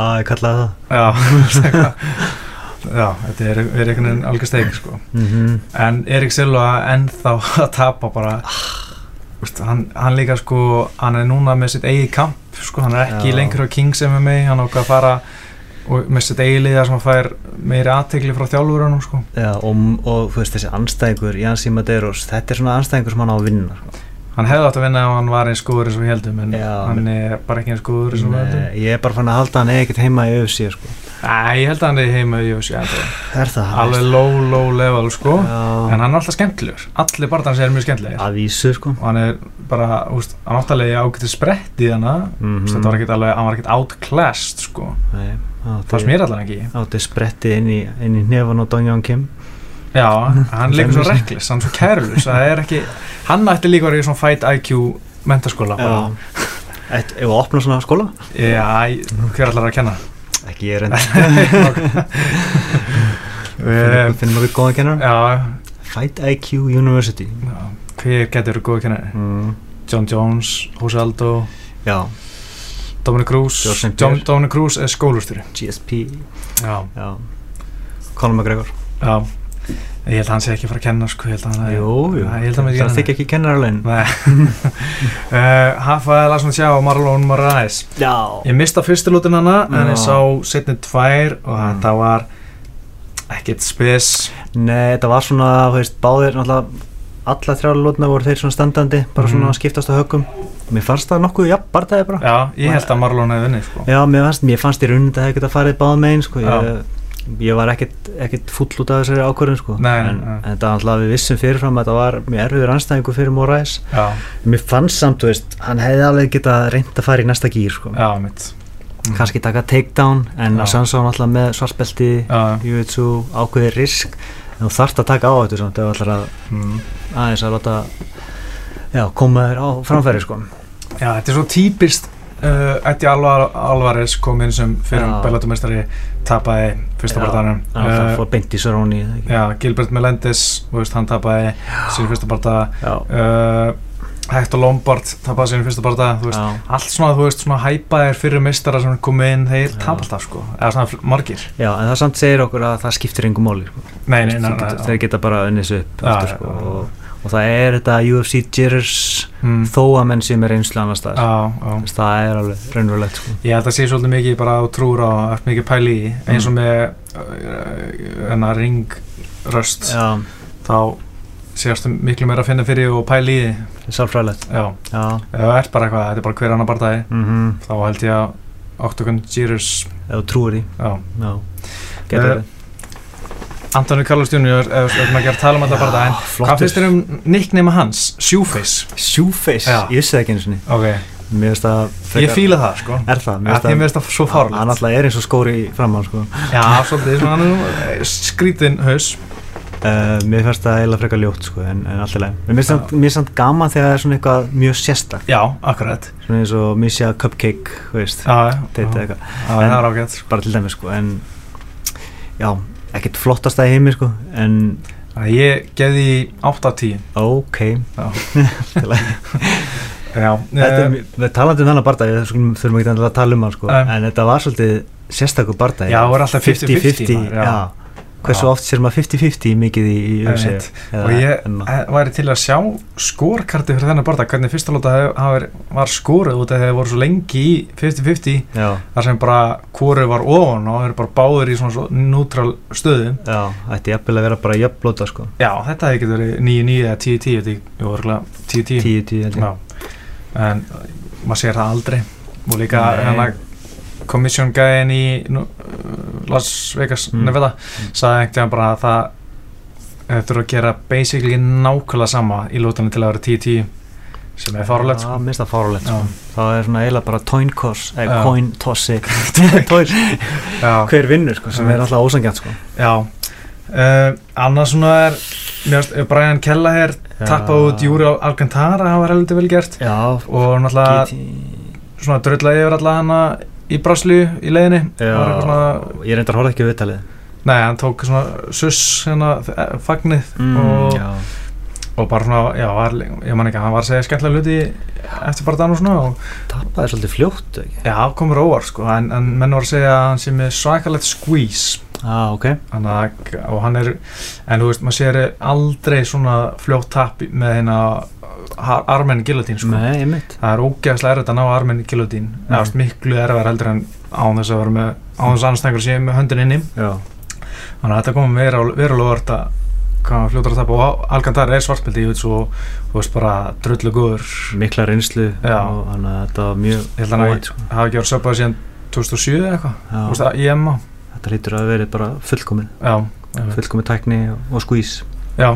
að ég kallaði það já, <laughs> já þetta er verið einhvern veginn algjör steik sko. mm -hmm. en Erik Silva ennþá að tapa bara veist, hann, hann líka sko hann er núna með sitt eigi kamp sko hann er ekki já. lengur á Kings MMA hann ákvað að fara og með sitt eiliða sem að fær meiri aðtegli frá þjálfurunum sko. Já, og, og þú veist þessi anstæðingur Jansi Madeiros, þetta er svona anstæðingur sem hann á að vinna sko. Hann hefði átt að vinna ef hann var eins góður eins og við heldum en Já, hann er bara ekki eins góður eins og við heldum ég er bara fann að halda hann ekkert heima í öfsi sko. Æ, ég held að hann er heima í öfsi er það? alveg low, low level sko. en hann er alltaf skemmtilegur. Allir barndans er mjög skemmtilegir. Að vísu sko. Og hann er bara, úst, hann áttalegi ágætið sprett í þannig mm -hmm. þetta var ekkert alveg, hann var ekkert outclassed sko. Nei, það smér allavega ekki. áttið spretti inn í, inn í nefn og Dongján Kim Já, <laughs> hann leikur svo reklis, hann er svo kærlus er ekki, hann ætti líka verið í svona fight IQ mentaskóla ef við opnum svona skóla? Já, hver allar að kenna? Ekki ég enn <laughs> <laughs> Finnum við góða kennar? Já Fight IQ University já. Hver getur verið góða kennar? Mm. John Jones, Jose Aldo Já Dominic Cruz Dominic Cruz er skólustjóri GSP Já, já. Conor McGregor Já Ég held að hann sé ekki að fara að kenna sko, ég held að hann Jú, jú, það þykja ekki kennarlegin uh, <laughs> Hafaði Larsson sjá Marlon Moraes. Já. Ég mista fyrstilútin hana en ég sá setnið tvær og mm. það var ekkert spes. Nei, það var svona, þú veist, báðir náttúrulega alla þrjála voru þeir svona standandi bara mm. svona skiptast á högum Mér fannst það nokkuð, já, barndagi bara. Já, ég held að Marlon hefði vunnið sko. Já, mér fannst, mér fannst í rauninni að það hefði getað farið báð megin sko. ég, ég var ekkert full út af þessari ákvörðun sko. en, en það var alltaf við vissum fyrirfram að það var mjög erfiður anstæðingu fyrir Moraes mér fannst samt, veist, hann hefði alveg getað reynd að fara í næsta gýr sko. mm. kannski taka takedown en að sannsá hann alltaf með svartbelti júitsu, ákveði risk en þú þarfst að taka á þetta samt, að, mm. aðeins að láta já, koma þér á framfæri sko. Já, þetta er svo típist uh, Eddie Alvarez kom inn sem fyrir bellatumestari tapaði fyrsta barndanum það uh, fór beint í Saróni Gilbert Melendez, veist, hann tapaði sín fyrsta barnda uh, Hector Lombard tapaði sín fyrsta barnda allt svona, þú veist, svona hæpaðir fyrir mistara sem kom inn, þeir tapa alltaf sko, eða svona margir. Já, en það samt segir okkur að það skiptir engum móli sko. Nei, nei, nei Þeir geta bara unnið svo upp aftur, sko, og og það er þetta UFC jitters mm. þó að menn sem er einslu annar stað það er alveg raunverulegt sko. ég held að sé svolítið mikið bara á trúra og eftir mikið pæli í. Eins og mm. með uh, enna ringröst þá séastu miklu meira að finna fyrir og pæli í. Því sálfræðilegt. Það er bara eitthvað, þetta er bara hver annar barndagi mm -hmm. þá held ég að Octagon Jitters eða trúur í getur uh, Antoni Carlos Junior við erum að tala um þetta bara það en hvað finnst þér um nicknema hans? Shoeface Shoeface? Ég vissi það ekki eins og ný okay. frekar... Ég fíla það sko Er það? Mér finnst það svo farlegt Hann alltaf er eins og skóri framhann sko Já, svolítið, eh, skrítinn haus Uh, mér finnst það eiginlega frekar ljótt sko, en, en alltaf leið. Mér finnst það gaman þegar það er svona eitthvað mjög sérstak. Já, akkurat. Svona eins og Misja Cupcake, veist, þetta eitthvað. Já, það er ágætt. Sko. Bara til dæmis sko, en já, ekkert flottast að heimi sko en ég geði 8 af 10 ok. Já, <laughs> uh, við talandum um þennan barndagi þurfum ekki að tala um hann sko uh, en þetta var svolítið sérstaklega barndagi já, það var alltaf 50-50 hversu oft sér maður 50-50 mikið í, í UFC og ég væri til að sjá skórkarti fyrir þennan borta, hvernig fyrsta lóta var skóruð út af því að það voru svo lengi í 50-50 þar sem bara kóru var ofan og það er bara báður í svona nútral stöðu. Já, þetta er jafnvel að vera bara jöfnblóta sko. Já, þetta hefði ekki verið 9-9 eða 10-10 þetta er orðinlega 10-10 en maður sér það aldrei. Og líka hérna commission gæðin í nú, Las Vegas, mm. Nevada mm. sagði ekkert bara að það þurfa að gera basically nákvæmlega sama í lútanum til að vera 10-10 sem er fárulegt sko. minnst það fárulegt sko. það er svona eiginlega bara coin toss eða coin tossi. <laughs> Hver vinnur sko, sem er alltaf ósangjant sko. já. Uh, annars svona er mjögst, Brian Kelleher tappað út Júri Alcantara það var heldur vel gert. Já, og náttúrulega svona dröðlaði yfir alla hana í Braslu í leiðinni. Svona, ég reyndar að hóla ekki viðtalið. Nei, hann tók svona suss hérna, fagnið mm, og, og bara svona, já, var, ég man ekki hann var að segja skemmtilega luti eftir bara þann og svona og tapaði svolítið fljótt ekki? já, komur óvar sko, en, en menn var að segja að hann sé með svakalegt squeeze. Ah, ok. Að, og hann er, en þú veist, maður sér aldrei svona fljótt tap með hérna armenn gilotín sko. Nei, það er ógeðslega erfitt að ná armenn gilotín það er miklu erfið heldur en án þess að vera með án þess að annarstengur sé með höndin inni. Já. þannig að þetta komum verulega að hvað fljóður að tapa. Og Alcantara er svartbildi svo, þú veist bara drullu góður. Mikla reynslu og þannig að þetta var mjög ég held að það sko. hafi verið söpað síðan 2007 eða eitthvað. Í Emma þetta lítur að verið bara fullkominn fullkominn tækni og skvís já.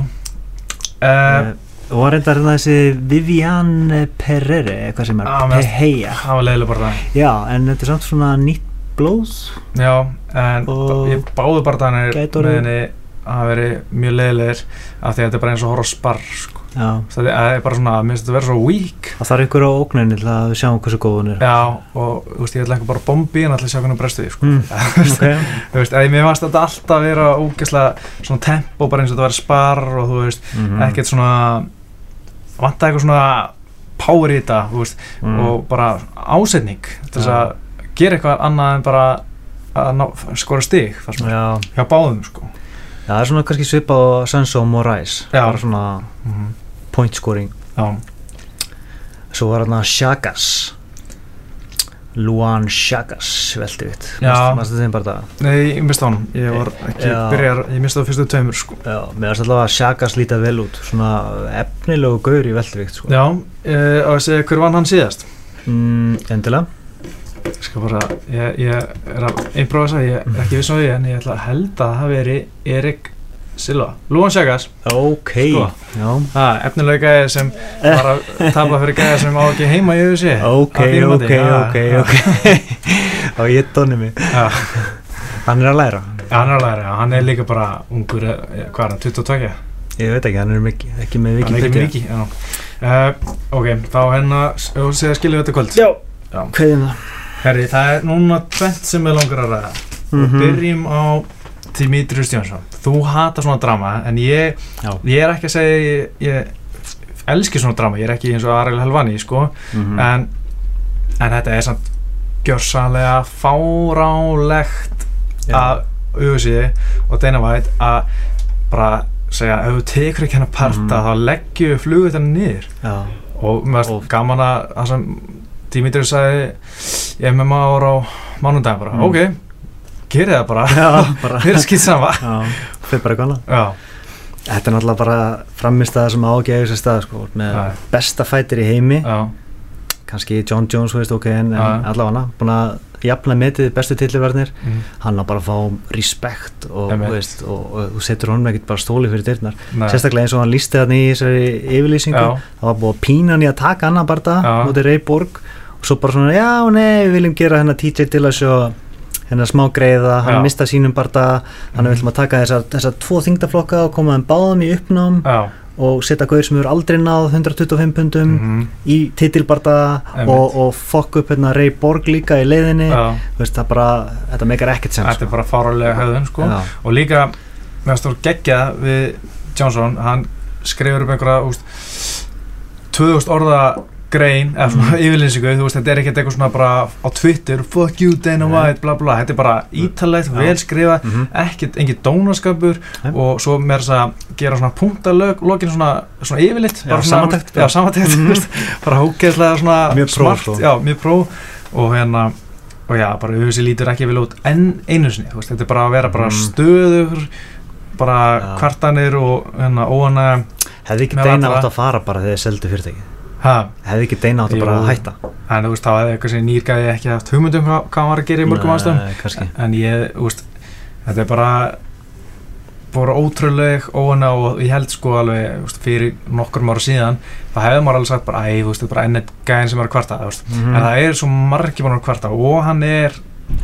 Uh, og var reyndar hérna þessi Viviane Perere eitthvað sem er Peheia það var leiðilega bara það já en þetta er samt svona nýtt blóð já en ég báðu bara þannig með henni að veri mjög leiðilegir af því að þetta er bara eins og horf sparr sko. það er bara svona, mér finnst þetta að vera svo weak það þarf ykkur á ógninni til að við sjáum hversu góð hún er já, og þú veist, ég ætla ekki bara bombi en að sjá hvernig brestu því sko. mm, <laughs> okay. þú veist, að mér finnst þetta alltaf að vera ógeðslega svona tempo bara eins og þetta verður sparr og þú veist, mm -hmm. ekkert svona vant að eitthvað svona power í þetta, veist mm. og bara ásetning til þess að gera eitthvað annað en bara að skora stig hjá báðum sko. Já, það er svona kannski svipað á Sanso og Moraes. Bara svona mm -hmm. point scoring. Já. Svo var hérna Chagas Luan Chagas veldi vitt Mástu þeim bara það? Nei, ég mista hann Ég var ekki Já. byrjar, ég mista það fyrstu tveimur sko. Já, mér finnst alltaf að Chagas lítið vel út svona efnilegu gaur í veldi vitt sko. Já, e, og að segja hver vann hann síðast? Mm, endilega Ég skal bara, ég, ég er að einbróða þess að ég er ekki viss á því en ég ætla að held að það veri Erik Silva, Lúan Sjagas Ok, sko, það, efnilega gæði sem var að tapa fyrir gæði sem á ekki heima í auðvisi Ok, ok, ok, ok. Og ég tóni mig. Hann er að læra. Ja, Hann er að læra, hann er líka bara ungur, eh, hvað er hann, 22? Ég veit ekki, hann er mikið, ekki með viki Hann er ekki með viki, já. Uh, Ok, þá hennar, skilja þetta kvöld. Já, hvað er það? Herri, það er núna tvent sem ég langar að ræða. Mm -hmm. Byrjum á Dimitri Stjónsson Þú hata svona drama en ég, ég er ekki að segja ég, ég elski svona drama, ég er ekki eins og Ariel Helvani sko, mm -hmm. en, en þetta er samt gjörsanlega fárálegt að auðvisiði og Dana White að bara segja ef þú tekur ekki hennar parta mm -hmm. þá leggjum við flugut hennar niður Já. og mér finnst gaman að Dimitri sagði ég hef með maður á mánundagin bara, mm. ok gerði það bara, það er skilt sama. Fyrir bara eitthvað annað þetta er náttúrulega bara framist að það sem ágæði þessi stað sko, með Já. besta fætir í heimi. Já. kannski John Jones veist, ok, en, en allavega búin að jafna metið bestu tilliverðnir mm. hann á bara að fá respekt og þú setur honum ekkert bara stóli fyrir dyrnar, sérstaklega eins og hann lísti þarna í þessari yfirlýsingu það var búin að pína hann í að taka annan barða mútið Ray Borg og svo bara svona, já, nei, við viljum gera hennar TJ Dillashaw hennar smá greiða, hann mista sínum barða þannig mm. við viljum að taka þessar, þessar tvo þingdaflokka og koma þeim báðum í uppnám já. og setja gauður sem eru aldrei náð 125 pundum mm í titilbarða og, og fokk upp hérna Ray Borg líka í leiðinni veist, bara, þetta meikar ekkert sem þetta er sko. bara fáralega höfðun sko. og líka, meðan stór gegja við Johnson, hann skrifur upp einhverja úst, 2000 orða grein, eða svona mm. yfirlýsingu þú veist, þetta er ekkert eitthvað svona bara á Twitter fuck you Dana White, bla bla þetta er bara ítalægt, vel skrifa mm -hmm. ekkert, engin dónaskapur Nei. og svo með þess að gera svona punktalögin svona, svona yfirlitt já, samantækt já, samantækt, mm -hmm. bara hókeðslega svona mjög smart, pró, já, mjög pró og hérna, og já, bara auðvitað lítur ekki vel út en einu sinni, þú veist, þetta er bara að vera bara mm. stöður bara kvartanir og hérna óana hefði ekki Dana átt að fara bara þegar þið seldu fyrirtækið hefði ekki deina bara að hætta? En þú veist þá hefði eitthvað sem nýrgæði ekki haft hugmyndum hvað hann var að gera í mörgum aðstöðum en ég, þú veist þetta er bara bara ótrúleg óana og ég held sko alveg veist, fyrir nokkur ára síðan það hefði maður alveg sagt bara æ, þú veist, þetta er bara ennett gæðin sem er að kvarta mm -hmm. en það er svo margi búin að kvarta og hann er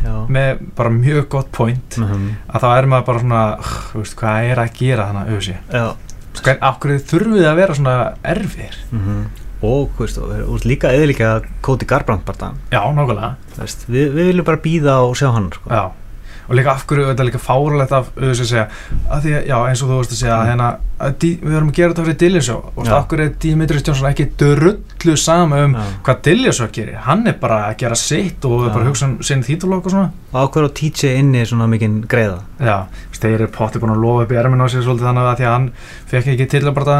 Já. með bara mjög gott point mm -hmm. að þá er maður bara svona þú veist, hvað er að gera þannig að auðvitað af hverju þurfið að vera svona erfir mm -hmm og veist, og líka eða líka Kóti Garbrand bara já, nákvæmlega. Við, við viljum bara býða og sjá hann sko. já, og líka af hverju þetta er líka fáralegt af auðvitað að segja að því að, já, eins og þú veist að segja mm. hérna, að dí, við verðum að gera þetta fyrir Dillinsjó og af hverju er Dimitris Jónsson ekki drullu sama um já. hvað Dillinsjó gerir? Hann er bara að gera sitt og bara hugsa um sinn þýtulokk og svona. Og á hverju á títsið inni svona mikinn greiða? Já, þeir eru potti búin að lofa upp í erminu á sig svolítið þannig að því að hann fekk ekki til að bara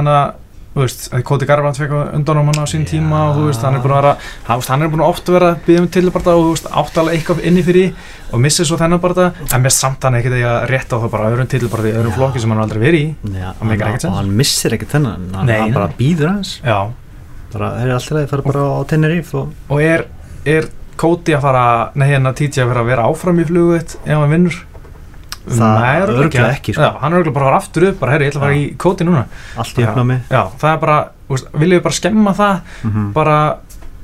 að veist, Koti Garbrandt fekk undan á manna á sín tíma og þú veist, hann er búin að vera hann er búin að oft vera að byggja um tilbarta og þú veist, áttalega eitthvað inni fyrir og missið svo þennan bara það, en með samt hann ekkert að rétta á það bara öðrum tilbarta í öðrum flokki sem hann aldrei verið í. Já, hann, hann, og hann missir ekkert þennan hann, hann bara býður hans. Já. bara, það er alltaf að fara bara á Teneríf og, og er, er Koti að fara, nei hérna TJ að vera áfram í flugut ef hann vinnur það er örglega ekki sko. já, hann er örglega bara að aftur upp bara, herri, ég ætla að fara í kóti núna allt í já, það er bara, viljum við bara skemma það mm -hmm. bara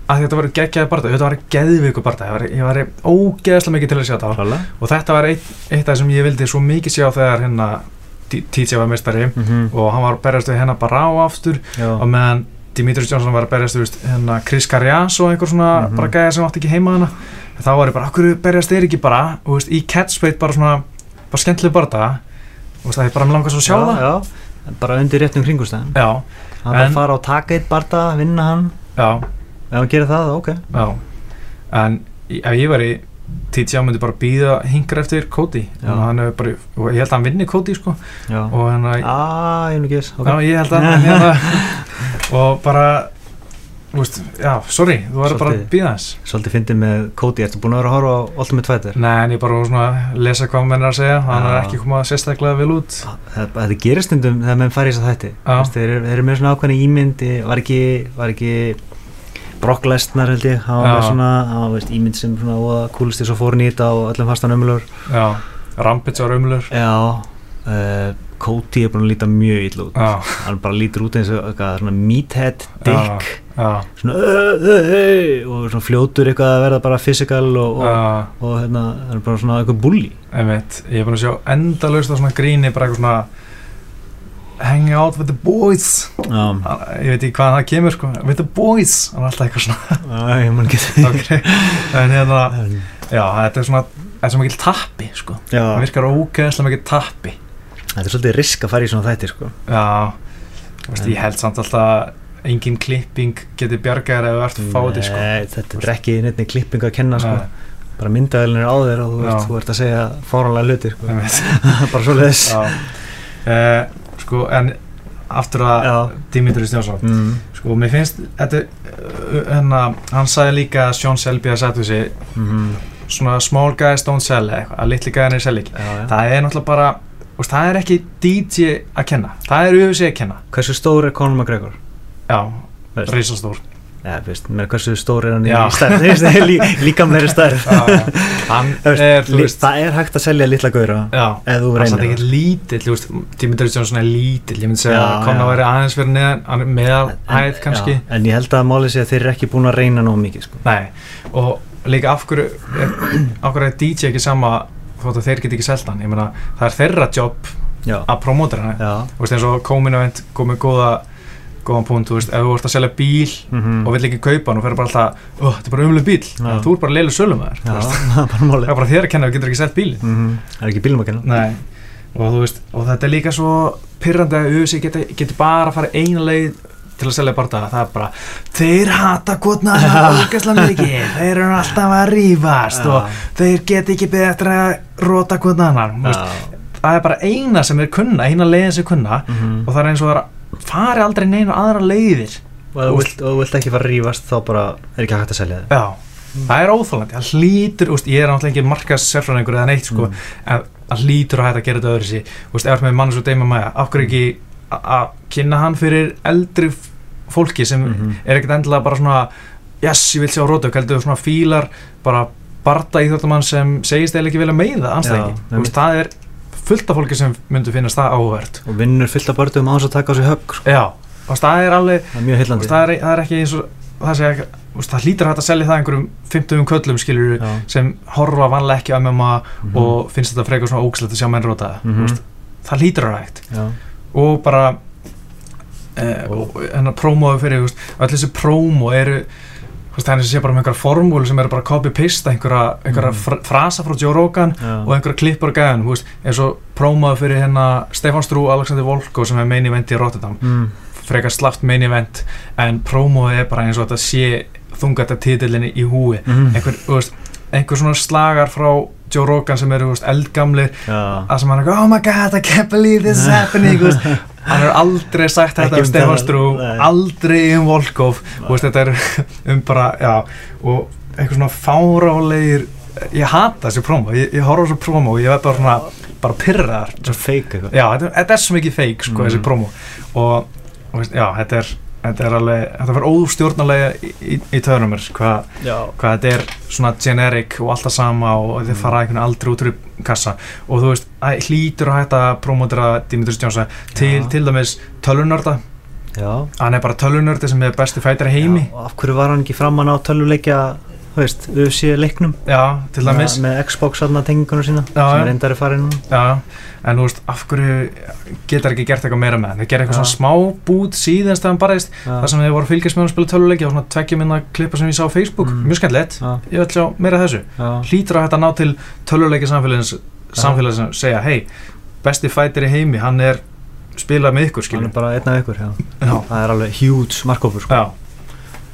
að þetta var geggjaði barndag þetta var geðvíku barndag ég var ógeðslega mikið til að sjá þetta og þetta var eitt, eitt af það sem ég vildi svo mikið sjá þegar hérna TJ var mistari mm -hmm. og hann var berjast við hennar bara á aftur já. og meðan Dimitris Jónsson var að berjast við hennar Chris Carrias og einhver svona mm -hmm. bara gæði sem átti ekki heima hana þá var ég bara, okkur berjast er ekki bara og veist, í catchbait bara svona bara skemmtileg barða og það er bara með langast að sjá já, það. já, bara undir réttum kringustæðin hann er að fara og taka eitt barða vinna hann. Já. ef hann gerir það, ok. En ef ég var í TJ myndi bara býða hingra eftir Cody bara, og ég held að hann vinni Cody sko. og hann að ah, ég, okay. ég held að hann <laughs> og bara Úst, já, sorry, þú verður bara að býða þess Svolítið fyndið með Cody, ertu búin að vera að horfa á Ultimate Fighter? Nei, en ég bara svona að lesa hvað menn er að segja. Hann er ekki komað sérstaklega vel út. Þetta gerir stundum þegar menn fær í þess að þetta þeir eru með svona ákveðni ímynd. Var ekki, var ekki Brock Lesnar held ég. Hann var svona veist, ímynd sem svona kúlist þess að fór nýta og öllum fastan ömulur. Já, Rampage var ömulur. Já, uh, Cody er búin að líta mjög illa út. Ah. hann bara lítur út eins og svona meathead dick. Ah. Svona uh, og svona fljótur eitthvað að verða bara physical og, og, og hérna það er bara svona eitthvað bulli veit, ég er búin að sjá endalust á svona gríni bara eitthvað svona hang out with the boys. Ég veit ekki hvað það kemur sko. With the boys, hann er alltaf eitthvað svona. Ég man ekki. <laughs> En hérna, <laughs> já, þetta er svona þetta er svona mikil tappi sko. Það virkar ógeðslega mikil tappi. Þetta er svolítið risk að fara í svona þættir sko. Já, veist, ég held samt alltaf engin klipping getur bjargar eða verðt fáti sko. Þetta er ekki nefnir klipping að kenna sko. Bara myndaðilin er á þér og þú, veist, þú ert að segja fáranlega hluti sko. <laughs> Bara svo leiðis uh, Sko, en aftur að Dimitri Stjónsson mm. sko, mér finnst þetta, hérna, hann sagði líka að Sjón Selby að setja þessi mm. svona small guys don't sell að litli gæðinir sell ekki. Það er náttúrulega bara það er ekki DJ að kenna það er UFC að kenna. Hversu stór er Conor McGregor? Já, reysastór ja, veist, hversu stór er hann í stærð? Lí, líka meiri <laughs> stærð <laughs> það er hægt að selja litla gauðra eða þú reynir það. er ekki lítill, Dimitri Johnson er lítill ég myndi segja að Conor væri aðeins fyrir neðan meðal hæð kannski. já, en ég held að máli sé að þeir eru ekki búin að reyna nóg mikið sko. nei, og líka af hverju af hverju er DJ ekki sama þótt að þeir get ekki seltan ég meina það er þeirra jobb Já. að promóta veist eins og Cominavent komið góða góðan punkt, þú veist, ef þú vart að selja bíl mm -hmm. og vill ekki kaupa hann og fer bara alltaf oh, þetta er bara umlega bíl, ja. þú <laughs> er bara leilu sölum það er bara þér að kenna, þú getur ekki selgt bíl mm -hmm. það er ekki bílum að kenna og, veist, og þetta er líka svo pyrrandi að USA getur geti bara að fara eina leið til að selja barndaga, það er bara þeir hata <laughs> kvotna þeir eru alltaf að rýfast og þeir get ekki betra að róta kvotna annar það er bara eina sem er kunna eina leiðin sem er kunna mm -hmm. og það er eins og það fari aldrei neina aðra leiðir og ef þú vilt ekki fara að rýfast þá bara er ekki hægt að selja þig já, mm. það er óþálandi, það hlýtur úst, ég er náttúrulega ekki markast sérfræðingur eða neitt sko, mm. en það hlýtur að hægt að gera þetta öðru sí, ef það er með mann svo Deima Maja, áhverju ekki að kynna hann fyrir eldri fólki sem mm -hmm. er ekkert endilega bara svona yes, ég vil sjá rótök, heldur svona fílar bara barda íþjóttamann sem segist eða ekki vilja meiða anstæðingi það er fullt af fólki sem myndur finnast það áhverð og vinnur fullt af börnum á þess að taka á sig högg sko. já, og það er alveg það er mjög hillandi það er, það er ekki eins og það, segja, það hlýtur hægt að selja það einhverjum 50 köllum skilur já. sem horfa vanlega ekki að MMA mm -hmm. og finnst þetta frekar svona ógslegt að sjá menn róta mm -hmm. það hlýtur hægt og bara hennar prómóðu fyrir öll þessi prómó eru þannig að það sé bara um einhverja formúli sem eru bara copy-paste einhverja, einhverja mm. frasa frá Joe Rogan ja. og einhverja klippur gæðan eins og prómóðu fyrir hennar Stefan Strú Alexander Volko sem er main event í Rotterdam mm. frekar slaft main event en prómóðu er bara eins og þetta sé þungata títillinni í húi mm. einhver, veist, einhver svona slagar frá Joe Rogan sem eru eldgamlir að sem hann er oh my god I can't believe this is happening <laughs> hann er aldrei sagt þetta um, um Stefan Strú aldrei um Volkov. Og þetta er <laughs> um bara já, og eitthvað svona fárálegir ég hata þessi promo, ég, ég horfa þessu promo og ég veit bara svona, bara pyrraðar þetta er svo mikið fake sko, mm. þessi promo. Og, og já, þetta er þetta er alveg, þetta verður óstjórnulega í, í, í töðunum mér hvað hva þetta er svona generic og alltaf sama og mm. þið fara einhvern aldrei út úr kassa. Og þú veist, hlýtur að hætta promotera Dimitris Jónsa til til dæmis tölunörda hann er bara tölunördi sem er besti fætari heimi. Já, og af hverju var hann ekki framann á töluleikja þú veist, UFC leiknum. Já, til dæmis. með, með Xbox aðna tengingunum sína Já, sem er endari farin Já, en þú veist, af hverju getur ekki gert eitthvað meira með það þeir gera eitthvað svona smá bút síðanst að hann barðist. Þar sem þeir voru fylgjast með að spila töluleiki og svona tveggjum inn að klippa sem ég sá á Facebook. Mm. mjög skemmtilegt, ég vil sjá meira þessu. Já. hlýtur að þetta ná til töluleiki samfélags samfélags sem segja, hei besti fætir í heimi, hann er spilað með ykkur, skilur hann er bara einn af ykkur, það er alveg huge markkópur sko.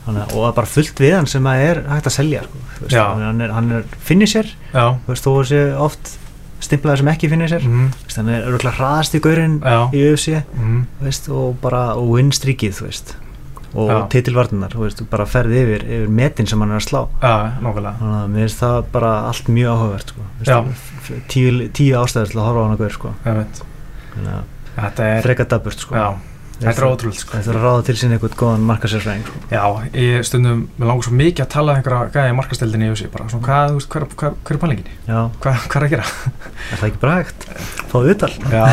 Þannig, og það er bara fullt við hann sem er hægt að selja sko, veist, hann er, er finisher þú veist, þú sé oft stimplaður sem ekki finisher mm. veist, hann er öruglega hraðast í gaurinn í UFC mm. veist, og bara og win-streakið og titilvartunar bara ferði yfir, yfir metin sem hann er að slá. Já, mér finnst það bara allt mjög áhugavert sko, tíu, tíu ástæður til að horfa á hann að gaur sko. freka daburt sko Þetta er ótrúlega sko. Þetta er að ráða til sín einhvern góðan markasérfræðing sko. Já, ég stundum, mér langar svo mikið að tala um einhverja gæði markastildinni í þessu bara svona, hvað, þú veist, hver, hver, hver er pælinginni? Já. Hvað, hvað er að gera? Er það ekki bara hægt? Fáðu uttal? Já,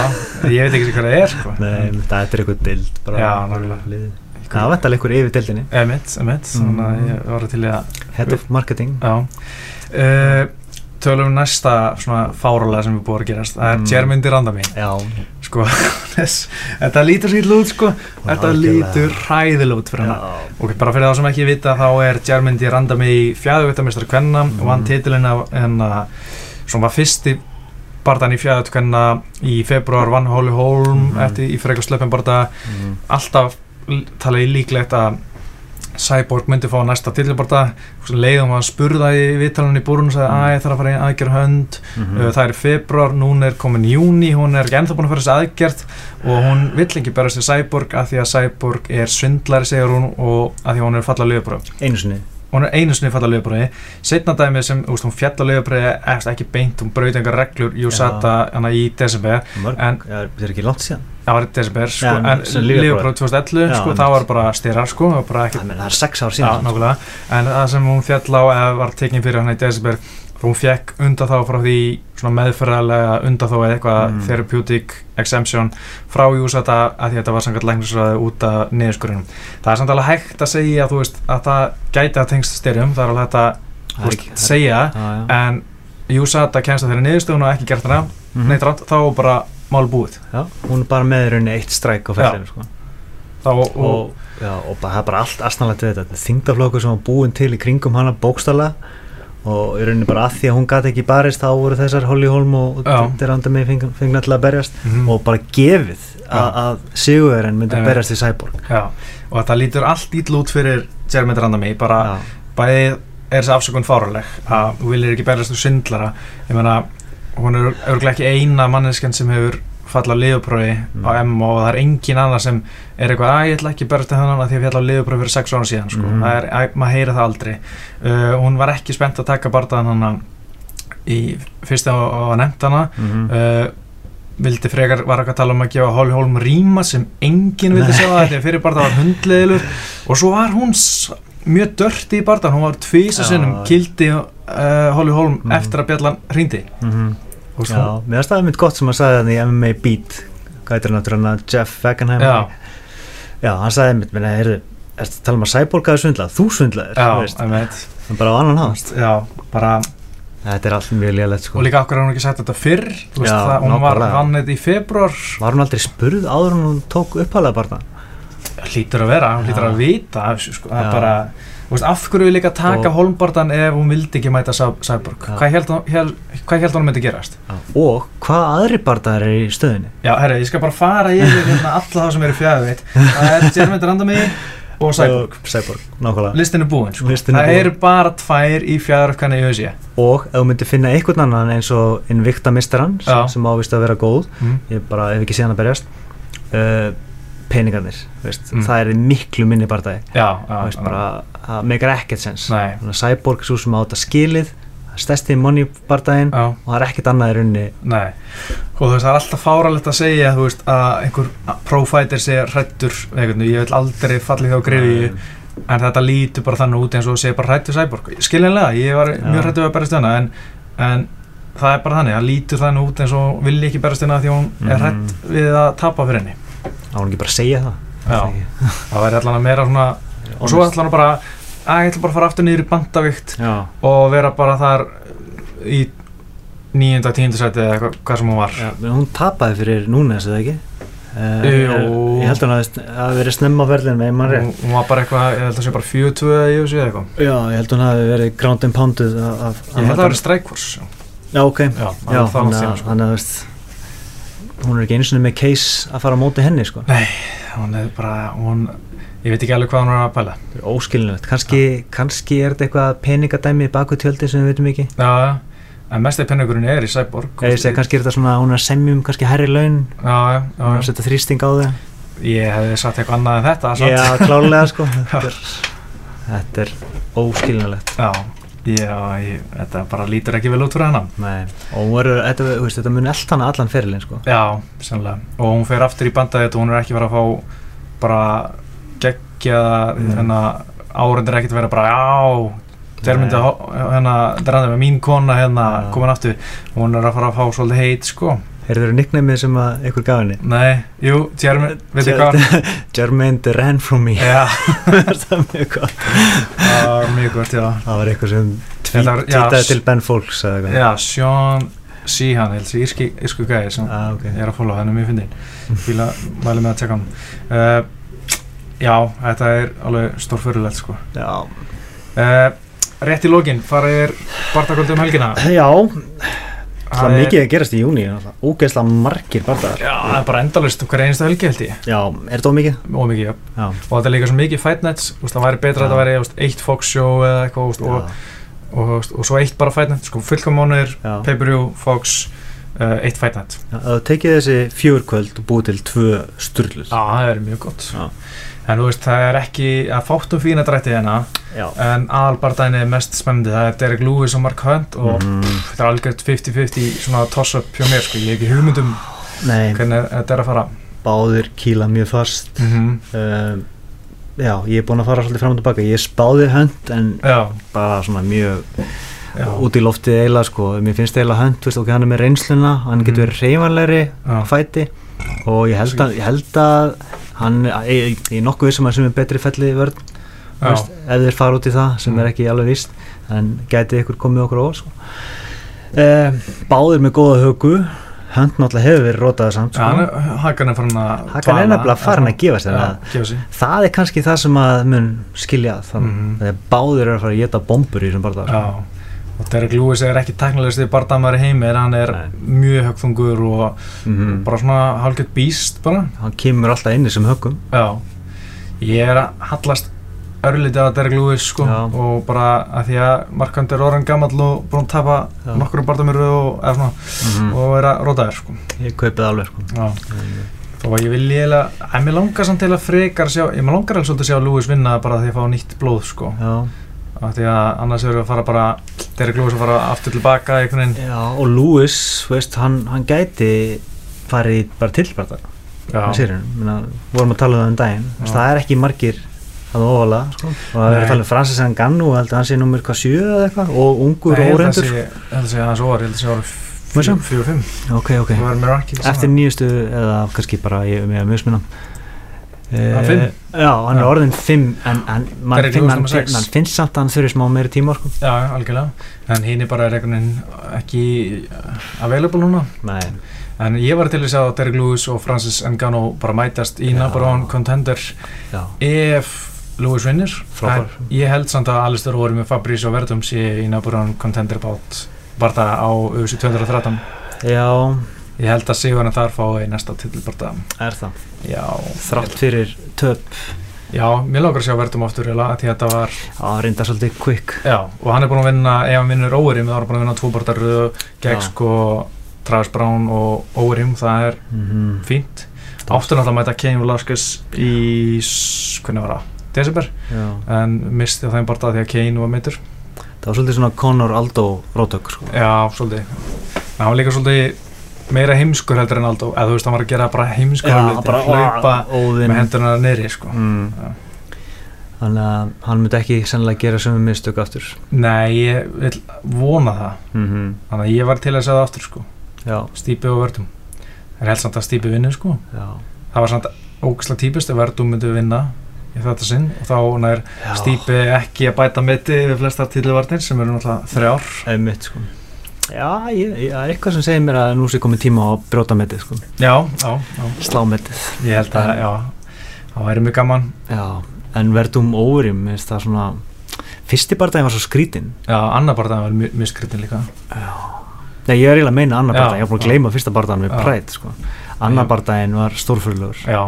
ég veit ekki hvað það er sko. Nei, þetta er einhvern dild bara. Já, náttúrulega. Það var þetta einhver yfir dildinni. Emitt, emitt, þannig að ég var til að... Head of marketing. Já. Uh, tölum um næsta svona fáralega sem við búum að gerast það er mm. Jermundi Randami sko, <laughs> þetta lítur sér lút sko, þetta lítur ræðilút fyrir hann og bara fyrir það sem ekki vita þá er Jermundi Randami fjæðugvittamistrar kvenna mm. og hann titilinn sem var fyrsti barðan í fjæðut kvenna í februar vann Hóli Hólm mm. eftir í frekar slöpum barða mm. alltaf tala í líklegt að Cyborg myndi fá næsta tilbarta leiðum að spurða í viðtalan í búrun og sagði að ég þarf að fara í aðgerð hönd. Mm -hmm. það er februar, núna er komin júni hún er ekki ennþá búin að fara þessi aðgerð og hún vill ekki berast í Cyborg af því að Cyborg er svindlari segur hún og af því að hún er fallað lögbröð einu sinni hún er einu sinni fallað lögbröði setna dæmi sem, úst, hún fjalla lögbröði ekki beint, hún brauði engar reglur. Júsata í desember en það er ekki langt síðan. Það var í desember sko, en Liverpool 2011 sko, það var bara styrar sko, það, það er sex ár síðan. Já, en það sem hún fjall á eða var tekinn fyrir hann í desember hún fekk undan þá frá því meðferðarlega undan þá eða eitthvað mm. therapeutic exemption frá Júsata að að þetta var samkvæmt læknisræði út af niðurskurðunum það er samt alveg hægt að segja veist, að það gæti að tengst styrjum það er alveg hægt að segja ah, en Júsata kemst að þeirra niðurstöðun og ekki gert hana mm. neitt rátt þá bara mál búið. Já, hún er bara með rauninni eitt stræk á fellinu sko. og, og, já, og það er bara allt aðstæðanlegt við þetta. Þingdaflokkur sem var búin til í kringum hana bókstala og í rauninni bara að því að hún gæti ekki barist þá voru þessar Holly Holm og Deranda May fengna til að berjast mm -hmm. og bara gefið að Sigurðurinn myndi að berjast í Cyborg. Já. og þetta lítur allt ítl út fyrir Jeremy Deranda May bara bæðið er þessi afsökun fáraleg að þú viljir ekki berjast úr syndlara. Ég menna hún er örglega ekki eina manneskjan sem hefur falla á liðuprófi mm. á M og það er engin annar sem er eitthvað að ég ætla ekki berðast til þannig að því að falla á liðuprófi fyrir 6 ára síðan sko. mm. það er, að, maður heyra það aldrei uh, hún var ekki spennt að taka barðan hann í fyrst á, nefndana mm. uh, vildi frekar var ekki að tala um að gefa Hóli Hólm ríma sem enginn vildi það því að fyrir barða var hundleðilur og svo var hún mjög dörti í barðan hún var tvísa sinnum kildi uh, Hóli Hólm mm. eftir að bjallan hrýndi -hmm. Já, mér finnst það mynd gott sem hann sagði þannig í MMA Beat hann náttúrulega, Jeff Wackenheim Já, Já hann sagði mynd, menn að er þetta tala um að Cyborg hafi svindlað, þú svindlaðir Já, ég veit Þannig bara á annan hást Já, bara Þetta er alltaf mjög lélægt sko. Og líka okkur har hún ekki sagt þetta fyrr? Þú veist það, hún var vannit í februar Var hún aldrei spurð áður en hún tók upphalað bara Hlýtur að vera, hún hlýtur að vita sko, það er bara Veist, af hverju við líka taka og, Holmbardan ef hún vildi ekki mæta Sæborg? Ja. hvað held hún myndi gerast? Ja. og hvað aðri barndar er í stöðinni já, herri, ég skal bara fara yfir hérna <laughs> alla það sem eru fjæðið það er Jermund Randami og Sæborg, Sæborg listin er búinn sko. það eru bara tvær í fjæðaröfkanni í Ösja og ef þú myndir finna einhvern annan eins og Invicta Misteran sem ávist að vera góð mm. ég bara hef ekki síðan að berjast uh, peningarnir mm. það er miklu minni barndagi það meikar ekkert sens. Cyborg svo sem átt að skilið stærsti money bardaginn og það er ekkert annað í rauninni. Nei, og þú veist það er alltaf fáralegt að segja veist, að einhver pro-fighter segja hrættur, ég vil aldrei fallið á grefi en þetta lítur bara þannig út eins og segja bara hrættur Cyborg. Skiljanlega, ég var Já. mjög hrættur að berast þennan en, en það er bara þannig, það lítur þannig út eins og vil ekki berast þennan því hún er mhm. hrætt við að tapa fyrir henni Það var ekki bara að segja það? Já, það <laughs> væri allan að meira svona og svo allan að bara að ég ætla bara að fara aftur niður í bandavíkt og vera bara þar í nýjunda, tíundu seti eða eitthvað hvað sem hún var. Já, hún tapaði fyrir núna þessu, eða ekki? Uh, ég, held að það hafi verið snemma á verðin með mann rétt. Hún var bara eitthvað, ég held að það sé bara 42 eða ég sé eitthvað. Já, ég held að hún hafi verið ground and pounded af, af, ég held að það hafi verið strikeforce já, ok, já, já þannig að sko. Hún er ekki eins og með case að fara á móti henni sko. Nei, hún er bara hún, ég veit ekki alveg hvað hún er að pæla. Óskilinlegt, kannski, kannski er þetta eitthvað peningadæmi baku tjöldi sem við veitum ekki. Já, já en mest eða penningurinn er í Cyborg. Ég segi kannski er þetta svona, hún er semjum kannski herri laun. Er að setja þrýsting á þau. Ég hefði satt eitthvað annað en þetta já, klálega sko. <laughs> Þetta er, er óskilnilegt já, já ég, þetta bara lítur ekki vel út fyrir hennan Nei. og hún verður, þetta, þetta mun eldt hana allan fyrirlin sko já, sannlega, og hún fer aftur í bandaði og hún er ekki verið að fá bara gegja mm. en að árendur ekkert verið bara já þeir myndi að hérna, dranda með mín kona hérna ja. komin aftur og hún er að fara að fá svolítið heit sko Er það nicknamið sem að ykkur gaf henni? Nei, jú, Jermaine, veit ég hvað? <laughs> Jermaine the ran from me. Já. <laughs> Það var mjög gott? Það var mjög gott, já. Það var eitthvað sem tweetaði til Ben Folks Já, Sean Sheehan, írsku gæði sem ah, okay. er að followa, hann er mjög fyndin Fíla, mæli með að tjekka hann. Uh, Já, þetta er alveg stórfyrirlegt sko. Já. Uh, rétt í lógin, farið er barndagöldu um helgina. Já, það er mikið að gerast í júni ógeðslega margir barndagar Já, það er bara endalust um hver einasta helgi held ég. Já, er þetta ómikið? Ómikið, já. já. Og þetta er líka svo mikið fight nights, það væri betra að þetta væri eitt Fox show eða eitthvað og, og, og, og svo eitt bara fight night, sko fullkomónir, pay-per-view, Fox eitt fight night Já, það tekið þessi fjörkvöld og búið til tvö styrlur Já, það er mjög gott Já en þú veist það er ekki að fátum fína drætti hérna Já. en aðalbardæðin er mest spennandi það er Derek Lewis og Mark Hunt og mm. pff, þetta er algjört 50-50 svona toss-up hjá mér sko, ég hef ekki hugmyndum Nei. hvernig þetta er að fara Báðir kýla mjög fast mm -hmm. uh, Já, ég er búin að fara svolítið fram og tilbaka, ég spáði Hunt en Já. bara svona mjög. Út í loftið eiginlega sko, mér finnst eiginlega Hunt, veist, ok, hann er með reynsluna hann getur mhm. verið reyfanlegri að fæti og ég held að, ég held að hann er nokkuð vissum að sem er betri felli vörð veist, ef þeir fara út í það sem er ekki alveg vist en gæti ykkur komið okkur á sko. eh, báðir með góða högu hönd náttúrulega hefur verið rótaði samt sko. ja, Hakan er farin að Hakan er nefnilega farin að gefa sér ja, það er kannski það sem að mun skilja þannig mm -hmm. að báðir er að fara að geta bombur í þessum barndað sko og Derek Lewis er ekki teknilegst í bardamæri heimi en hann er Nei. mjög högþungur og mm -hmm. bara svona halgett býst bara. Hann kemur alltaf inn í sem högum já, ég er að hallast örlítið að Derek Lewis sko já. og bara að því að Markand er orðan gammal og búin að tapa nokkur bardamæru og, mm -hmm. og er að róta þér sko. Ég kaupið alveg sko. Þó að ég vil ég að mér langar samt til að frekar sjá, ég langar alveg svolítið að sjá Lewis vinna bara því að fá nýtt blóð sko. Já því að annars við að fara bara Derek Lewis að fara aftur tilbaka Já, og Lewis, veist, hann, hann gæti farið bara til bara það vorum að tala um það um daginn. Veist, það er ekki margir að óvala sko. og það er að tala um Francis Ngannou að hann sé numur hvað sjö eða eitthvað og ungur og óreyndur. ég held að sé að hans óvar, ég held að sé ára fjóru og fimm. Ok, ok, eftir nýjustu eða kannski bara ég er mjög sminna Uh, já, hann er orðin 5 en, en mann finn, man, man finnst samt að hann þurfi smá meiri tíma sko. Já, algjörlega, en hinn er bara ekki available núna. Nei. en ég var til segja að Derek Lewis og Francis Ngannou bara mætast í one contender. Já. ef Lewis vinnir ég held samt að Alistair voru með Fabrice og Verdum sé í one contender bát bara á öðvisi 213 Já Ég held að Sigurinn þar fái næsta tillbarta Er það? Já. Þrátt fyrir töp. Já, mér langar að sjá verðum oftur því að þetta var Já, reynda svolítið quick. Já, og hann er búin að vinna, ef hann vinnur Óverim þá er hann búin að vinna tvobartar gegn sko Travis Brown og Óverim það er mm -hmm. fínt áttur náttúrulega mæta Kane Velasquez í, hvernig var það, desember? Já. en misti á þeim bara því að Kane var meitur það var svolítið svona Conor Aldo rótök sko. Já, svolítið. Það var líka svolítið meira heimskur heldur en Aldo eða þú veist, það var að gera bara heimskur hlaupa með hendurna neyri sko. mm. þannig að hann myndi ekki sennilega gera sömu mistök aftur Nei, ég vil vona það mm -hmm. þannig að ég var til að segja það aftur sko. Stípi og Vördum það er helst samt að Stípi vinni sko. það var samt ógislega típist að Vördum myndi vinna í þetta sinn og þá nær Já. Stípi ekki að bæta mitti við flestar tíluvarnir sem eru náttúrulega þrjár Einmitt, sko. Já, ég, ég, eitthvað sem segir mér að nú sé komið tíma á bróta mittið sko. Já, já, já. Slá mittið Ég held að, já, það væri mjög gaman. Já en verðum óurim það svona fyrsti bardagin var svo skrítin já, annar bardagin var mjög, mjög skrítin líka. Já. Nei, ég er eiginlega að meina annar bardagin ég var búin að gleyma fyrsta bardagin við prætt sko. annar bardagin var stórfyrluður já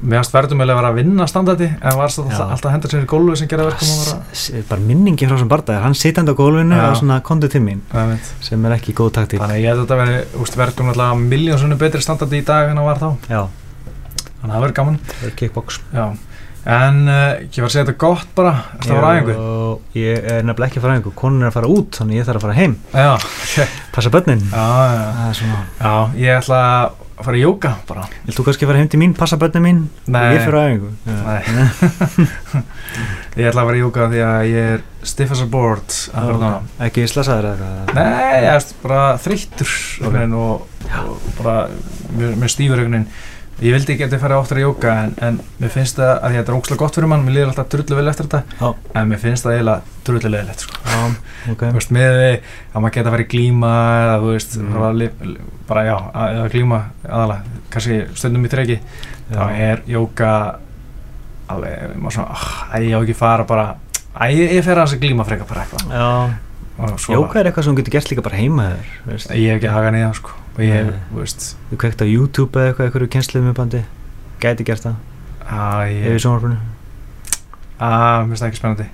meðanst verðum við að vera að vinna standardi en var alltaf, hendur sér í gólfi sem gera verkum að bara minningi frá þessum barndagi hann sitandi á gólfinu og svona kondu til mín sem er ekki góð taktík. Þannig ég hef þetta verið verðum alltaf miljónsunni betri standardi í dag en það var þá. Já. þannig að það verður gaman. Það verður kickbox. Já. En uh, ég var að segja þetta gott bara Það var aðeingu Ég er nefnilega ekki að fara aðeingu Konun er að fara út Þannig ég þarf að fara heim. Já. <laughs> Passa börnin. Já, að fara í jóka bara. Vil þú kannski fara heim til mín Passa börnin mín? Nei. Ég fyrir aðeingu Nei. <laughs> Ég ætla að fara í jóka Því að ég er stiff as a board Ekki slasaður eða Nei, ég er bara þreyttur okay. Og, og bara Mjög stífur einhvern veginn ég vildi ekki að þetta færi áttur að jóka en, en mér finnst það að þetta er ógslag gott fyrir mann mér líður alltaf drullu vel eftir þetta Já. en mér finnst það eiginlega drullu leðilegt sko. okay. veist, með því að maður geta að fara í glíma eða þú veist mm. bara já, eða glíma aðalega, kannski stundum í treki þá er jóka alveg, maður svona oh, að ég á ekki fara bara að ég, fer að þessi glíma freka bara eitthvað jóka er eitthvað sem getur gert líka bara heima þér ég hef ekki sko og ég, þú veist. Þú kvekt á YouTube eða eitthvað, eitthvað kjensluðum með bandi? Gæti gert það? Ef við sjónarbrunni Mér finnst það ekki spennandi.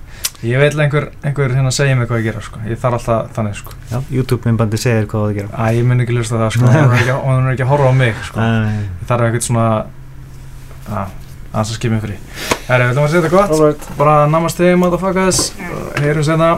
Ég vil einhver, einhver hérna segja mig hvað ég gera sko. Ég þarf alltaf þannig sko. Já, YouTube með bandi segir hvað það gera. Æ, ég mun ekki lusta það sko. og það er ekki að horfa á mig sko. Ég þarf eitthvað svona að það skipja mig fri Herri, við ætlum að segja þetta gott Bara namaste, motherfuckers. Heyrum senna